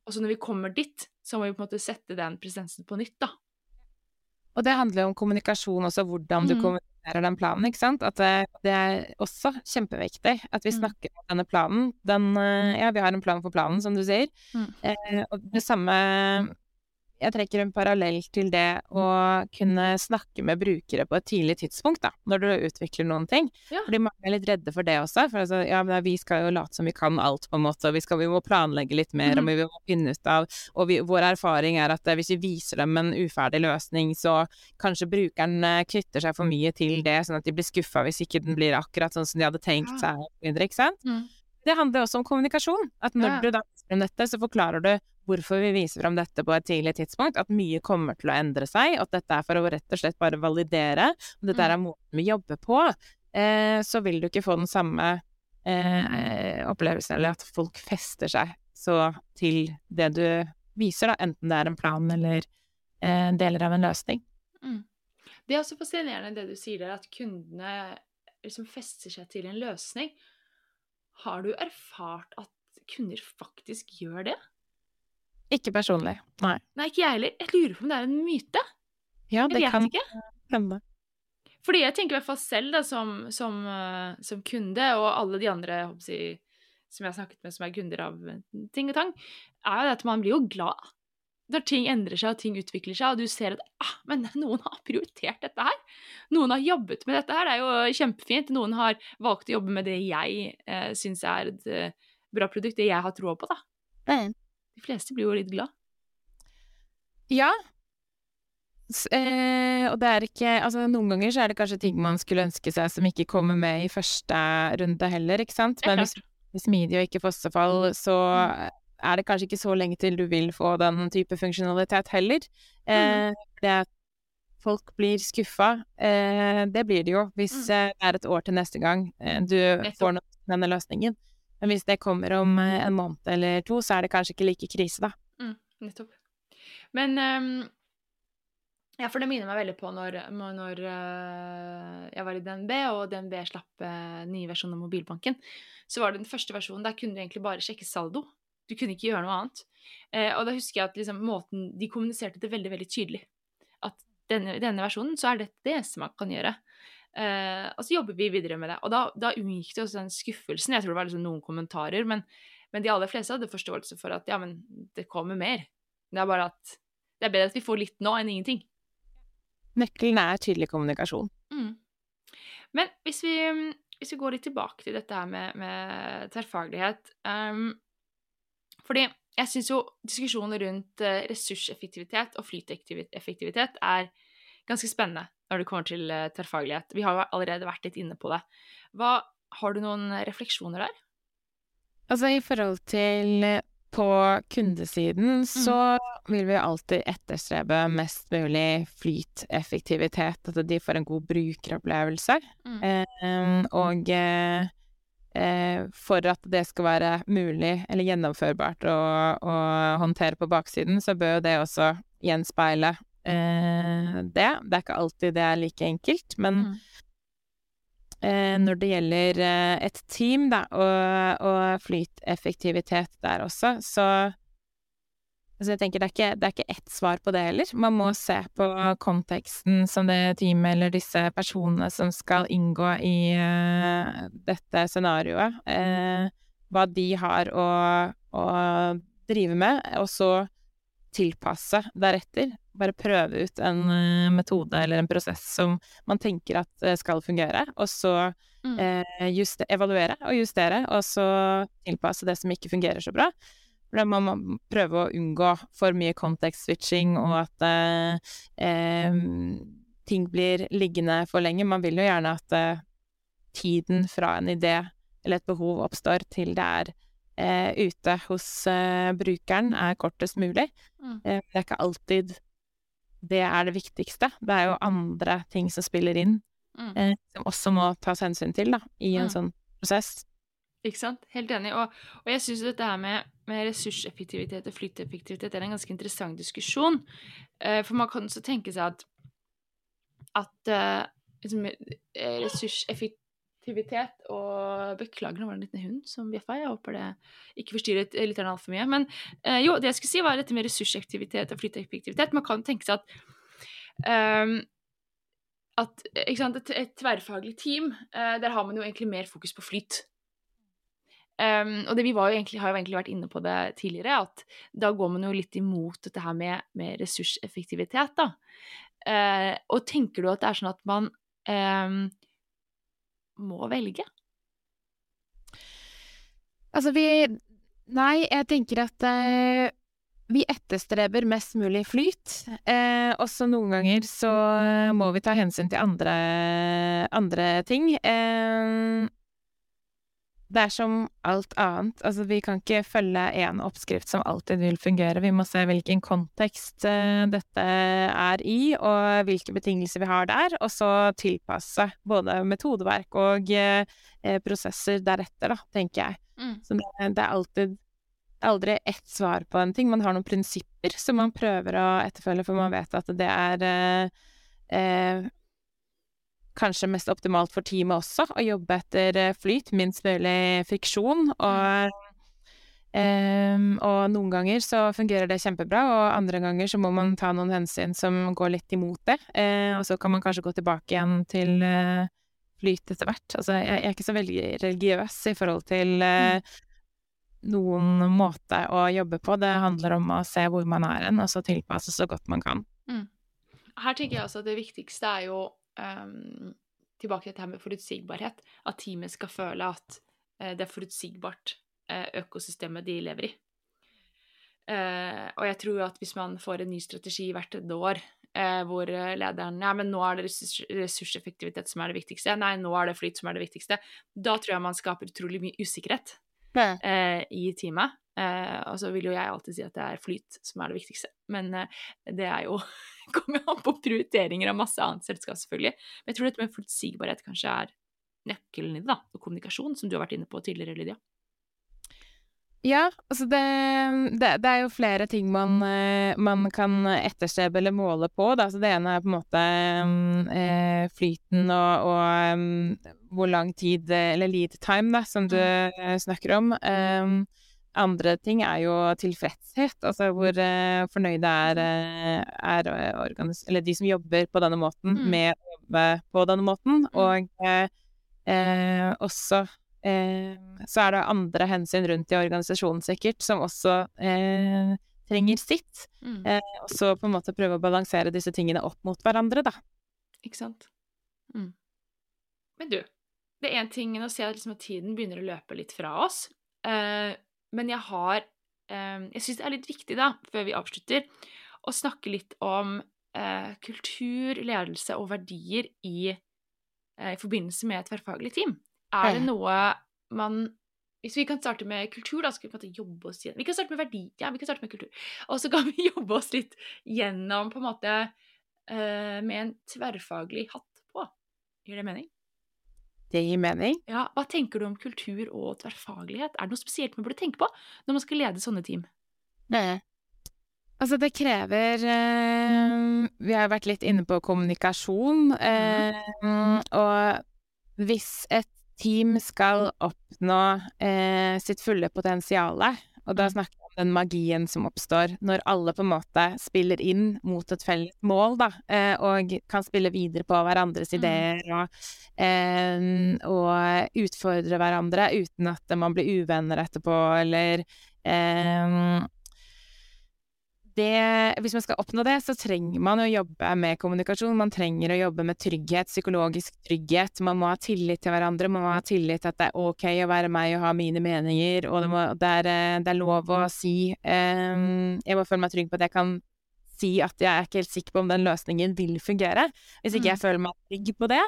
Og så når vi kommer dit, så må vi på en måte sette den presensen på nytt, da. Og det handler jo om kommunikasjon også, hvordan du kommuniserer den planen, ikke sant. At det, det er også kjempeviktig at vi Mm. snakker om denne planen. Den eh, Ja, vi har en plan for planen, som du sier. Mm. Eh, og det samme Jeg trekker en parallell til det å kunne snakke med brukere på et tidlig tidspunkt, da, når du utvikler noen ting. Ja. Fordi mange er litt redde for det også. For altså, ja, men vi skal jo late som vi kan alt, på en måte, og vi, skal, vi må planlegge litt mer, og Mhm. vi må finne ut av Og vi, vår erfaring er at eh, hvis vi viser dem en uferdig løsning, så kanskje brukeren eh, knytter seg for mye til det, sånn at de blir skuffa hvis ikke den blir akkurat sånn som de hadde tenkt seg, og ikke sant? Mm. Det handler også om kommunikasjon. At når Ja. du da om dette, så forklarer du hvorfor vi viser frem dette på et tidlig tidspunkt, at mye kommer til å endre seg, at dette er for å rett og slett bare validere, og dette Mm. er måten vi jobber på, eh, så vil du ikke få den samme eh, opplevelsen, eller at folk fester seg så til det du viser, da, enten det er en plan eller eh, deler av en løsning. Mm. Det er også fascinerende det du sier der, at kundene liksom fester seg til en løsning. Har du erfart at kunder faktisk gjør det? Ikke personlig, nei. Nei, ikke jeg heller. Jeg lurer på om det er en myte. Ja, det kan ikke. hende. Fordi jeg tenker i hvert fall selv da, som, som, uh, som kunde, og alle de andre jeg som jeg har snakket med som er kunder av eh, ting og tang, er jo det at man blir jo glad når ting endrer seg og ting utvikler seg, og du ser at ah, men noen har prioritert dette her. Noen har jobbet med dette her. Det er jo kjempefint. Noen har valgt å jobbe med det jeg eh, syns er et eh, bra produkt, det jeg har troa på, da. De fleste blir jo litt glad. Ja. S eh, og det er ikke Altså, noen ganger så er det kanskje ting man skulle ønske seg som ikke kommer med i første runde heller, ikke sant? Er Men hvis, hvis smidig og ikke fossefall, så er det kanskje ikke så lenge til du vil få den type funksjonalitet heller. Eh, det at folk blir skuffa, eh, det blir det jo hvis Mm. eh, det er et år til neste gang eh, du får noe, denne løsningen. Men hvis det kommer om eh, en måned eller to, så er det kanskje ikke like krise, da. Mm, nettopp. Men um, Ja, for det minner meg veldig på når, når uh, jeg var i DNB, og DNB slapp uh, nye versjoner av mobilbanken. Så var det den første versjonen, der kunne du egentlig bare sjekke saldo. Du kunne ikke gjøre noe annet. Uh, og da husker jeg at liksom, måten De kommuniserte det veldig, veldig tydelig. At denne, denne versjonen, så er dette det eneste man kan gjøre. Eh, og så jobber vi videre med det. Og da, da unngikk det også den skuffelsen. Jeg tror det var liksom noen kommentarer, men, men de aller fleste hadde forståelse for at ja, men det kommer mer. Det er bare at det er bedre at vi får litt nå enn ingenting. Nøkkelen er tydelig kommunikasjon. Mm. Men hvis vi, hvis vi går litt tilbake til dette her med, med tverrfaglighet um, Fordi jeg syns jo diskusjonen rundt eh, ressurseffektivitet og flyteffektivitet er ganske spennende når det kommer til eh, tverrfaglighet. Vi har jo allerede vært litt inne på det. Hva, har du noen refleksjoner der? Altså i forhold til eh, på kundesiden så vil vi alltid etterstrebe mest mulig flyteffektivitet, at de får en god brukeropplevelse. Mm. Eh, og eh, eh, for at det skal være mulig eller gjennomførbart å, å håndtere på baksiden, så bør det også gjenspeile eh, det. Det er ikke alltid det er like enkelt, men Mm. eh, når det gjelder eh, et team, da, og, og flyteffektivitet der også, så Altså jeg tenker det er, ikke, det er ikke ett svar på det heller. Man må se på konteksten som det teamet eller disse personene som skal inngå i eh, dette scenarioet, eh, hva de har å, å drive med, og så tilpasse deretter. bare prøve ut en eh, metode eller en prosess som man tenker at eh, skal fungere, og så Mm. eh, juste, evaluere og justere, og så tilpasse det som ikke fungerer så bra. For da må man prøve å unngå for mye context-switching, og at eh, eh, ting blir liggende for lenge. Man vil jo gjerne at eh, tiden fra en idé eller et behov oppstår til det er ute hos eh, brukeren, er kortest mulig. Mm. Eh, det er ikke alltid det er det viktigste. Det er jo andre ting som spiller inn, Mm. eh, som også må tas hensyn til da, i en Mm. sånn prosess. Ikke sant? Helt enig. Og, og jeg syns dette her med, med ressurseffektivitet og flyteffektivitet er en ganske interessant diskusjon. Eh, for man kan også tenke seg at at eh, liksom, eh, ressurseffektivitet og Beklager, nå var det en liten hund som bjeffa. Jeg håper det ikke forstyrret litt altfor mye. Men eh, jo, det jeg skulle si, var dette med ressursaktivitet og flyteffektivitet. Man kan tenke seg at um, at ikke sant, et, et tverrfaglig team, eh, der har man jo egentlig mer fokus på flyt. Um, og det vi jo egentlig, har jo egentlig vært inne på det tidligere, at da går man jo litt imot dette her med, med ressurseffektivitet, da. Uh, og tenker du at det er sånn at man em, må velge? Altså, vi Nei, jeg tenker at eh, vi etterstreber mest mulig flyt. Eh, også noen ganger så må vi ta hensyn til andre, andre ting. Eh, det er som alt annet. Altså, vi kan ikke følge én oppskrift som alltid vil fungere. Vi må se hvilken kontekst uh, dette er i, og hvilke betingelser vi har der, og så tilpasse både metodeverk og eh, prosesser deretter, da, tenker jeg. Mm. Så det, det er alltid aldri ett svar på en ting. Man har noen prinsipper som man prøver å etterfølge, for man vet at det er uh, kanskje mest optimalt for teamet også, å jobbe etter eh, flyt, minst mulig friksjon. Og, um, og noen ganger så fungerer det kjempebra, og andre ganger så må man ta noen hensyn som går litt imot det. Uh, og så kan man kanskje gå tilbake igjen til uh, flyt etter hvert. Altså, jeg, jeg er ikke så veldig religiøs i forhold til uh, noen måte å jobbe på. Det handler om å se hvor man er hen, og så tilpasse så godt man kan. Her tenker jeg også at det viktigste er jo em, tilbake til dette med forutsigbarhet. At teamet skal føle at uh, det er forutsigbart uh, økosystemet de lever i. Uh, og jeg tror at hvis man får en ny strategi hvert år, hvor lederen Ja, men nå er det ressurs ressurseffektivitet som er det viktigste. Nei, nå er det flyt som er det viktigste. Da tror jeg man skaper utrolig mye usikkerhet i teamet. Eh, og så vil jo jeg alltid si at det er flyt som er det viktigste. Men eh, det er jo kommer jo an på prioriteringer av masse annet selskap, selvfølgelig. Men jeg tror dette med forutsigbarhet kanskje er nøkkelen i det, da. Og kommunikasjon, som du har vært inne på tidligere, Lydia. Ja, altså det, det, det er jo flere ting man, eh, man kan etterstrebe eller måle på, da. Så det ene er på en måte mm, eh, flyten og, og um, hvor lang tid, eller lead time, da, som du eh, snakker om. Um, andre ting er jo tilfredshet, altså hvor eh, fornøyde er, eh, er eh, organis eller de som jobber på denne måten, Mm. med å jobbe på denne måten, og eh, eh, også eh, så er det andre hensyn rundt i organisasjonen sikkert, som også eh, trenger sitt. Mm. Eh, og så på en måte prøve å balansere disse tingene opp mot hverandre, da. Ikke sant? Mm. Men du, det er én ting Nå ser jeg liksom at tiden begynner å løpe litt fra oss. Eh, men jeg har eh, Jeg syns det er litt viktig, da, før vi avslutter, å snakke litt om eh, kultur, ledelse og verdier i, eh, i forbindelse med et tverrfaglig team. Er det noe man hvis vi kan starte med kultur, da så kan vi på en måte jobbe oss gjennom Vi kan starte med verdi, ja, vi kan starte med kultur. Og så kan vi jobbe oss litt gjennom på en måte eh, med en tverrfaglig hatt på. Gir det mening? Det gir mening. Ja, Hva tenker du om kultur og tverrfaglighet? Er det noe spesielt man burde tenke på når man skal lede sånne team? Altså, det krever eh, Vi har vært litt inne på kommunikasjon. Eh, og hvis et team skal oppnå eh, sitt fulle potensial, og da snakker vi om den magien som oppstår når alle på en måte spiller inn mot et felles mål, da, eh, og kan spille videre på hverandres Mm. ideer og, eh, og utfordre hverandre uten at man blir uvenner etterpå, eller eh, det, hvis man skal oppnå det, så trenger man å jobbe med kommunikasjon. Man trenger å jobbe med trygghet, psykologisk trygghet. Man må ha tillit til hverandre. Man må ha tillit til at det er ok å være meg og ha mine meninger, og det, må, det, er, eh, det er, lov å si um, Jeg må føle meg trygg på at jeg kan si at jeg er ikke helt sikker på om den løsningen vil fungere. Hvis ikke jeg mm. føler meg trygg på det,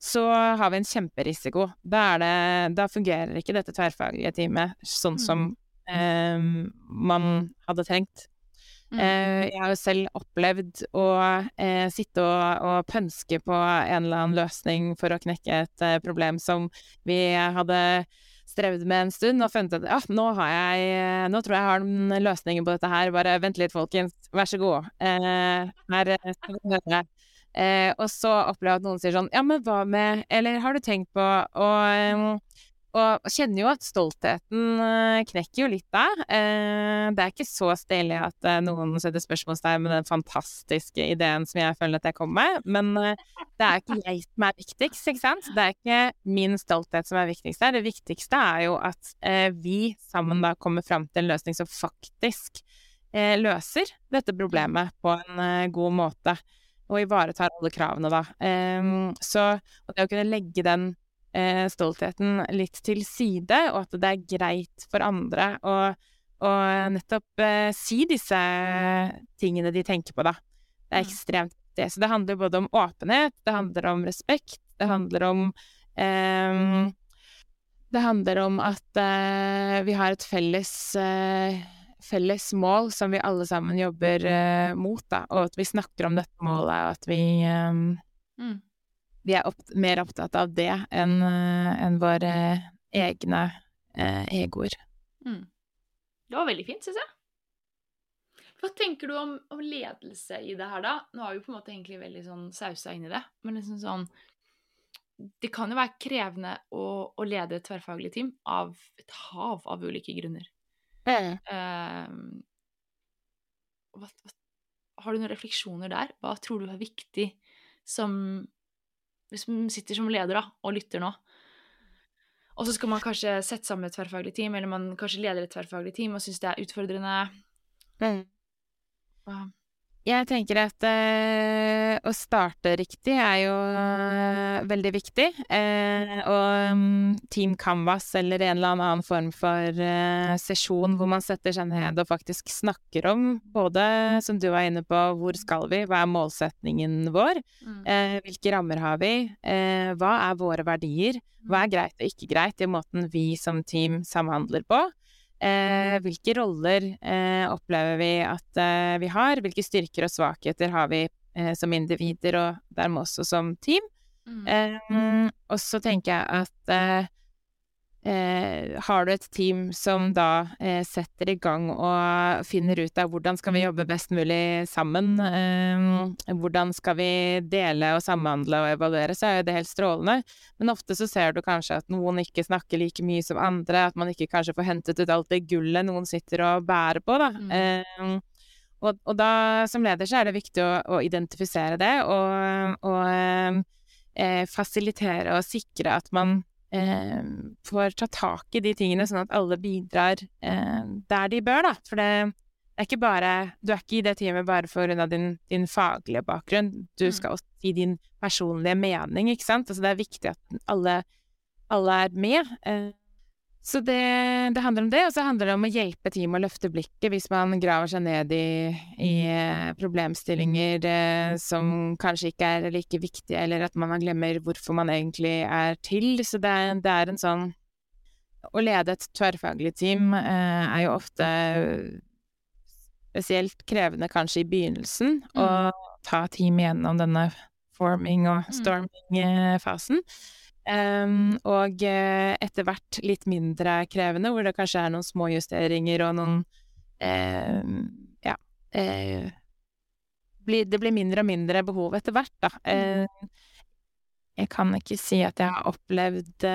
så har vi en kjemperisiko. Da, det, da fungerer ikke dette tverrfaglige teamet sånn som um, man hadde trengt. Mm. Eh, jeg har jo selv opplevd å eh, sitte og, og, pønske på en eller annen løsning for å knekke et eh, problem som vi hadde strevd med en stund, og funnet at ja, nå har jeg Nå tror jeg jeg har den løsningen på dette her. Bare vent litt, folkens. Vær så god. Eh, her skal vi. Eh, og så opplever jeg at noen sier sånn Ja, men hva med Eller har du tenkt på å og kjenner jo at stoltheten eh, knekker jo litt da. Eh, det er ikke så stilig at eh, noen setter spørsmålstegn med den fantastiske ideen som jeg føler at jeg kommer med, men det er ikke jeg som er viktigst, ikke sant? Det er ikke min stolthet som er viktigst der. Det viktigste er jo at vi sammen da kommer fram til en løsning som faktisk løser dette problemet på en god måte, og ivaretar alle kravene, da. Så det å kunne legge den eh, stoltheten litt til side, og at det er greit for andre å, å nettopp eh, si disse tingene de tenker på, da. Det er mm. ekstremt det. Så det handler både om åpenhet, det handler om respekt, det handler om eh, Det handler om at eh, vi har et felles eh, felles mål som vi alle sammen jobber uh, mot, da, og at vi snakker om dette målet, og at vi um, mm vi er opp, mer opptatt av det enn uh, en våre egne eh, egoer. Mm. Det var veldig fint, syns jeg. Hva tenker du om, om, ledelse i det her, da? Nå har vi på en måte egentlig veldig sånn sausa inn i det, men liksom sånn Det kan jo være krevende å, å lede et tverrfaglig team av et hav av ulike grunner. Mm. Uh, hva, hva, har du noen refleksjoner der? Hva tror du er viktig som hvis man sitter som leder da, og lytter nå, og så skal man kanskje sette sammen et tverrfaglig team, eller man kanskje leder et tverrfaglig team og syns det er utfordrende. Mm. Jeg tenker at eh, å starte riktig er jo eh, veldig viktig. Eh, og um, Team Canvas eller en eller annen form for eh, sesjon hvor man setter seg ned og faktisk snakker om både, som du var inne på, hvor skal vi, hva er målsetningen vår, mm. Eh, hvilke rammer har vi, eh, hva er våre verdier, hva er greit og ikke greit i måten vi som team samhandler på. Eh, hvilke roller eh, opplever vi at eh, vi har? Hvilke styrker og svakheter har vi eh, som individer, og dermed også som team? Mm. Eh, og så tenker jeg at eh, Eh, har du et team som da eh, setter i gang og finner ut av hvordan skal vi jobbe best mulig sammen, eh, hvordan skal vi dele og samhandle og evaluere, så er jo det helt strålende. Men ofte så ser du kanskje at noen ikke snakker like mye som andre, at man ikke kanskje får hentet ut alt det gullet noen sitter og bærer på, da. Mm. Eh, og, og, da, som leder, så er det viktig å, å identifisere det og, og eh, fasilitere og sikre at man eh, får ta tak i de tingene, sånn at alle bidrar eh, der de bør, da. For det, er ikke bare Du er ikke i det teamet bare for grunn av din, din, faglige bakgrunn. Du mm. skal også gi din personlige mening, ikke sant. Altså det er viktig at alle, alle er med. Eh, så det, det, handler om det, og så handler det om å hjelpe teamet å løfte blikket hvis man graver seg ned i, i eh, problemstillinger eh, som kanskje ikke er like viktige, eller at man glemmer hvorfor man egentlig er til. Så det, det er en sånn Å lede et tverrfaglig team eh, er jo ofte spesielt krevende kanskje i begynnelsen, mm. å ta team gjennom denne forming- og storming mm. Um, og uh, etter hvert litt mindre krevende, hvor det kanskje er noen små justeringer og noen uh, Ja. Uh, blir, det blir mindre og mindre behov etter hvert, da. Mm. jeg kan ikke si at jeg har opplevd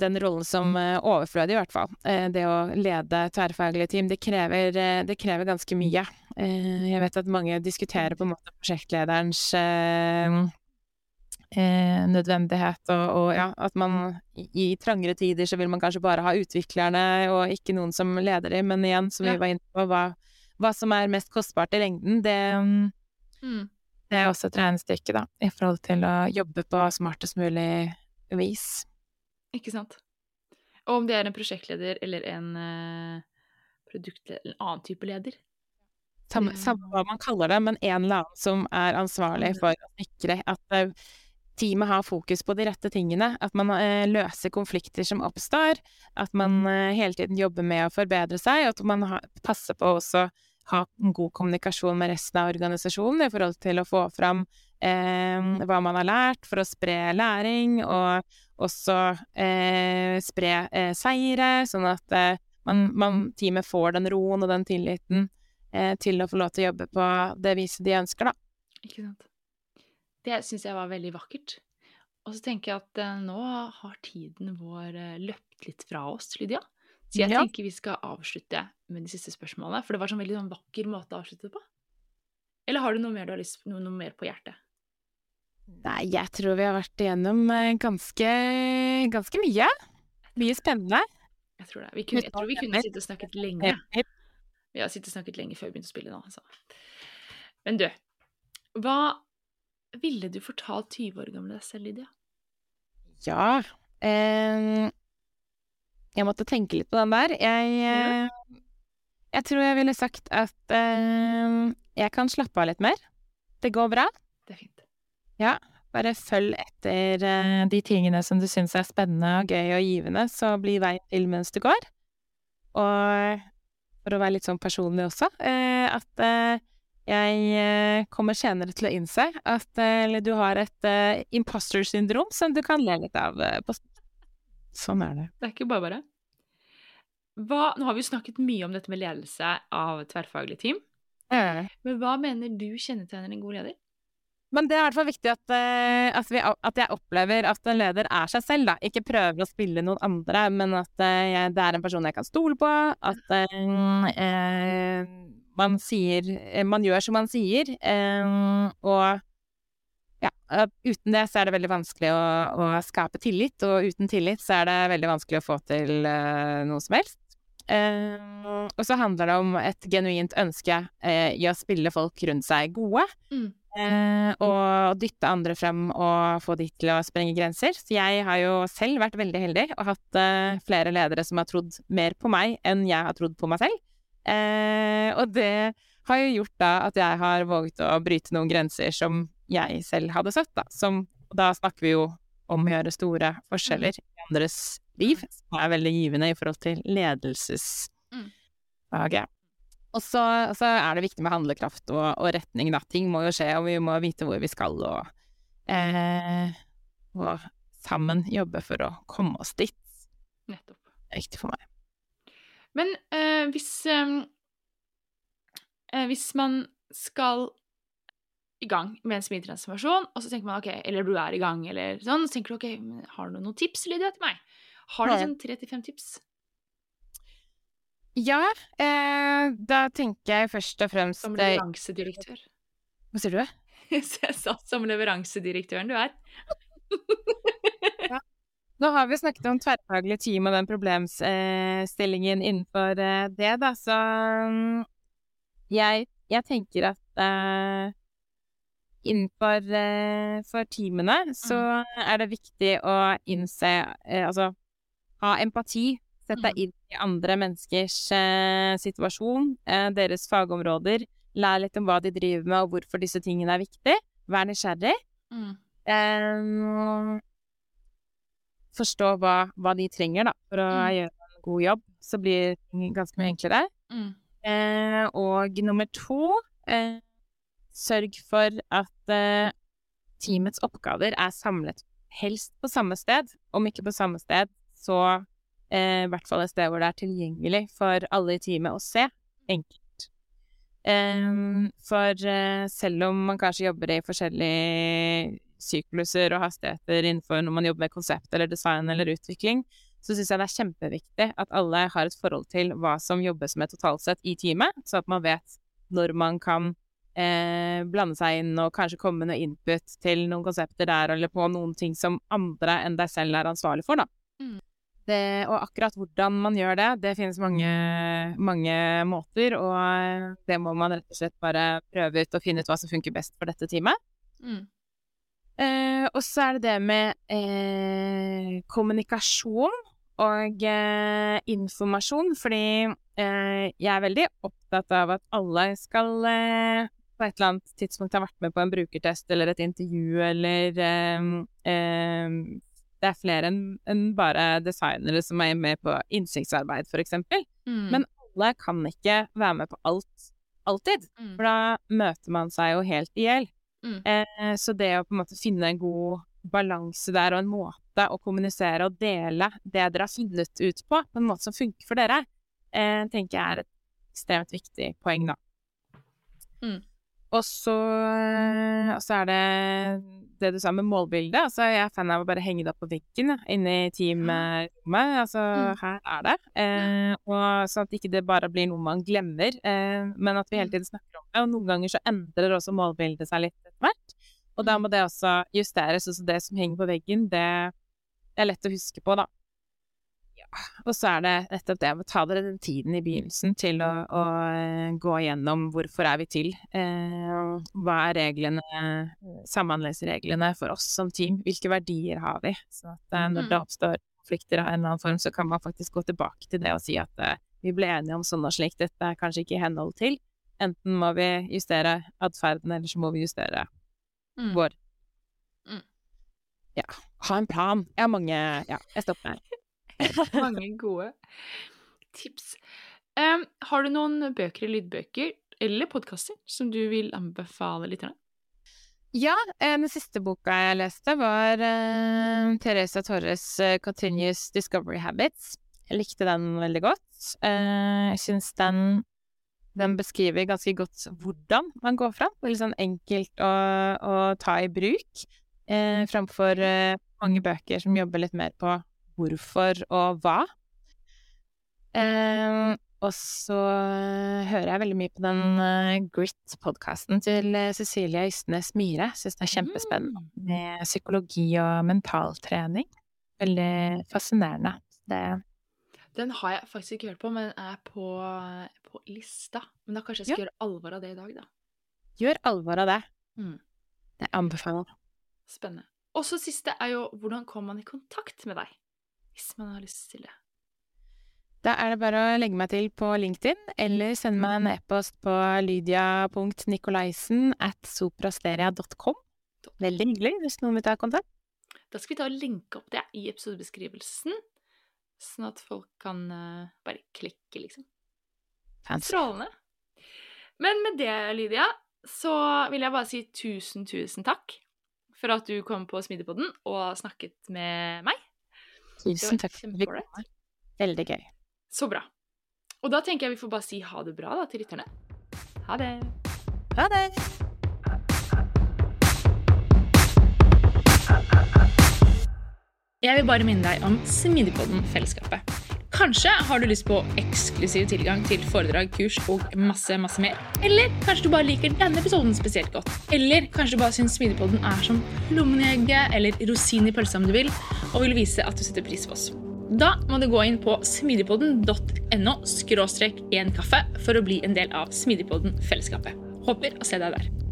den rollen som overflødig, i hvert fall. det å lede tverrfaglige team, det krever, det krever ganske mye. jeg vet at mange diskuterer på en måte prosjektlederens eh, nødvendighet, og, og ja, at man i, i trangere tider så vil man kanskje bare ha utviklerne og ikke noen som leder dem, men igjen, som vi var inne på, hva, hva som er mest kostbart i lengden, det, Mm. det er også et regnestykke, da, i forhold til å jobbe på smartest mulig vis. Ikke sant? Og om det er en prosjektleder eller en uh, produktleder, en annen type leder. Samme, Mm. samme hva man kaller det, men en eller annen som er ansvarlig Mm. for å sikre at eh, teamet har fokus på de rette tingene. At man eh, løser konflikter som oppstår. At man eh, hele tiden jobber med å forbedre seg, og at man ha, passer på også ha en god kommunikasjon med resten av organisasjonen i forhold til å få fram eh, hva man har lært, for å spre læring, og også eh, spre eh, seire, sånn at eh, man, man, teamet får den roen og den tilliten til å få lov til å jobbe på det viset de ønsker, da. Ikke sant? Det syns jeg var veldig vakkert. Og så tenker jeg at eh, nå har tiden vår eh, løpt litt fra oss, Lydia. Så jeg Ja. tenker vi skal avslutte med de siste spørsmålene. For det var sånn veldig sånn vakker måte å avslutte det på. Eller har du noe mer du har lyst noe, noe mer på hjertet? Nei, jeg tror vi har vært igjennom eh, ganske, ganske mye. Mye spennende. Jeg tror det. Vi kunne, jeg tror vi kunne sittet og snakket lenge. Vi har sittet og snakket lenge før vi begynte å spille nå, altså. Men du, hva ville du fortalt 20 år gamle deg selv, Lydia? Ja eh, Jeg måtte tenke litt på den der. Jeg, eh, jeg tror jeg ville sagt at eh, jeg kan slappe av litt mer. Det går bra. Det er fint. Ja. Bare følg etter eh, de tingene som du syns er spennende og gøy og givende, så blir veien til mens du går. Og for å være litt sånn personlig også, eh, at eh, jeg eh, kommer senere til å innse at eh, eller du har et uh, imposter syndrom som du kan le litt av på Sånn er det. Det er ikke bare bare. Hva, nå har vi jo snakket mye om dette med ledelse av tverrfaglig team. Men hva mener du kjennetegner en god leder? Men det er i hvert fall viktig at, at, vi, at jeg opplever at en leder er seg selv, da. Ikke prøver å spille noen andre, men at jeg, det er en person jeg kan stole på. At eh, eh, man sier eh, Man gjør som man sier. eh, og ja, uten det så er det veldig vanskelig å, å skape tillit, og uten tillit så er det veldig vanskelig å få til eh, noe som helst. Eh, og så handler det om et genuint ønske eh, i å spille folk rundt seg gode. Mm. Eh, og dytte andre frem og få de til å sprenge grenser. Så jeg har jo selv vært veldig heldig og hatt eh, flere ledere som har trodd mer på meg enn jeg har trodd på meg selv. Eh, og det har jo gjort da at jeg har våget å bryte noen grenser som jeg selv hadde satt, da. Som, da snakker vi jo om å gjøre store forskjeller i andres liv, som er veldig givende i forhold til ledelsesfaget. Og så, så er det viktig med handlekraft og, og retning, da. Ting må jo skje, og vi må vite hvor vi skal, og, eh, og sammen jobbe for å komme oss dit. Nettopp. Det er viktig for meg. Men eh, hvis eh, eh, Hvis man skal i gang med en smidtransformasjon, og så tenker man ok, eller du er i gang, eller sånn, så tenker du ok, har du noen tips, Lydia, til meg? Har du sånn tre til fem tips? Ja, eh, da tenker jeg først og fremst Som eh, leveransedirektør. Hva sier du? Jeg sa som leveransedirektøren du er. Nå har vi snakket om tverrfaglig team og den problemstillingen innenfor eh, det, da, så mm, jeg, jeg tenker at eh, innenfor for teamene så er det viktig å innse eh, Altså ha empati. Sett deg Mm. inn i andre menneskers situasjon, deres fagområder. Lær litt om hva de driver med, og hvorfor disse tingene er viktig. Vær nysgjerrig. Mm. Forstå hva, hva de trenger da, for å Mm. gjøre en god jobb, så blir det ganske mye enklere. Mm. Eh, og nummer to, eh, sørg for at eh, teamets oppgaver er samlet helst på samme sted. Om ikke på samme sted, så eh, i hvert fall et sted hvor det er tilgjengelig for alle i teamet å se. Enkelt. Eh, for eh, selv om man kanskje jobber i forskjellige sykluser og hastigheter innenfor når man jobber med konsept eller design eller utvikling, så syns jeg det er kjempeviktig at alle har et forhold til hva som jobbes med totalt sett i teamet, så at man vet når man kan eh, blande seg inn og kanskje komme med noe input til noen konsepter der, eller på noen ting som andre enn deg selv er ansvarlig for, da. Mm. Det, og akkurat hvordan man gjør det, det finnes mange, mange måter, og det må man rett og slett bare prøve ut og finne ut hva som funker best for dette teamet. Mm. Eh, og så er det det med eh, kommunikasjon og eh, informasjon, fordi eh, jeg er veldig opptatt av at alle skal eh, på et eller annet tidspunkt ha vært med på en brukertest eller et intervju eller eh, eh, Det er flere enn en bare designere som er med på innsiktsarbeid, eksempel. Mm. Men alle kan ikke være med på alt alltid, Mm. for da møter man seg jo helt i hjel. Mm. Eh, så det å på en måte finne en god balanse der, og en måte å kommunisere og dele det dere har funnet ut på, på en måte som funker for dere, eh, tenker jeg er et ekstremt viktig poeng, da. Mm. Og så, og så er det det du sa med målbildet. Altså, jeg er fan av å bare henge det opp på veggen ja, inne i teamrommet. Altså, Mm. her er det. Eh, og sånn at ikke det bare blir noe man glemmer, eh, men at vi hele Mm. tiden snakker om det. Og noen ganger så endrer også målbildet seg litt etter hvert. Og da Mm. må det også justeres. Så det som henger på veggen, det er lett å huske på, da. Og så er det nettopp det å ta dere den tiden i begynnelsen til å, å eh, gå gjennom hvorfor er vi til. Eh, hva er reglene, samhandlingsreglene for oss som team? Hvilke verdier har vi? Så at eh, når Mm. det oppstår konflikter av en eller annen form, så kan man faktisk gå tilbake til det og si at eh, vi ble enige om sånn og slik, dette er kanskje ikke i henhold til. Enten må vi justere atferden, eller så må vi justere Mm. vår Mm. Ja, ha en plan. Jeg har mange Ja, jeg stopper her. Mange gode tips. Um, har du noen bøker, lydbøker eller podkaster som du vil anbefale lytterne? Ja, den siste boka jeg leste var uh, Teresa Torres' eh, 'Continuous Discovery Habits'. Jeg likte den veldig godt. Eh, jeg syns den, den beskriver ganske godt hvordan man går fram. Veldig sånn enkelt å, å ta i bruk, uh, framfor mange bøker som jobber litt mer på hvorfor og hva. Eh, og så hører jeg veldig mye på den eh, Grit-podkasten til eh, Cecilie Ystnes Myhre. Syns den er kjempespennende Mm. med psykologi og mentaltrening. Veldig fascinerende. Det Den har jeg faktisk ikke hørt på, men er på, på lista. Men da kanskje jeg skal gjøre alvor av det i dag, da. gjør alvor av det. Mm. Det anbefaler. Spennende. Og så siste er jo hvordan kommer man i kontakt med deg? Hvis man har lyst til det. Da er det bare å legge meg til på LinkedIn, eller sende meg en e-post på lydia.nikolaisen at soprasteria.com. Veldig hyggelig hvis noen vil ta kontakt. Da skal vi ta og linke opp det i episodebeskrivelsen, sånn at folk kan eh, bare klikke, liksom. Fancy. Strålende. Men med det, Lydia, så vil jeg bare si tusen, tusen takk for at du kom på Smidigpodden og snakket med meg. Tusen takk kjempeålreit. Veldig gøy. Så bra. Og da tenker jeg vi får bare si ha det bra da til lytterne. Ha det. Ha det! Jeg vil bare minne deg om Smidigpodden-fellesskapet. Kanskje har du lyst på eksklusiv tilgang til foredrag, kurs og masse, masse mer. Eller kanskje du bare liker denne episoden spesielt godt. Eller kanskje du bare syns Smidigpodden er som lommen i egget eller rosin i pølsa om du vil, og vil vise at du setter pris på oss. Da må du gå inn på smidigpodden.no skråstrek en kaffe for å bli en del av Smidigpodden-fellesskapet. Håper å se deg der.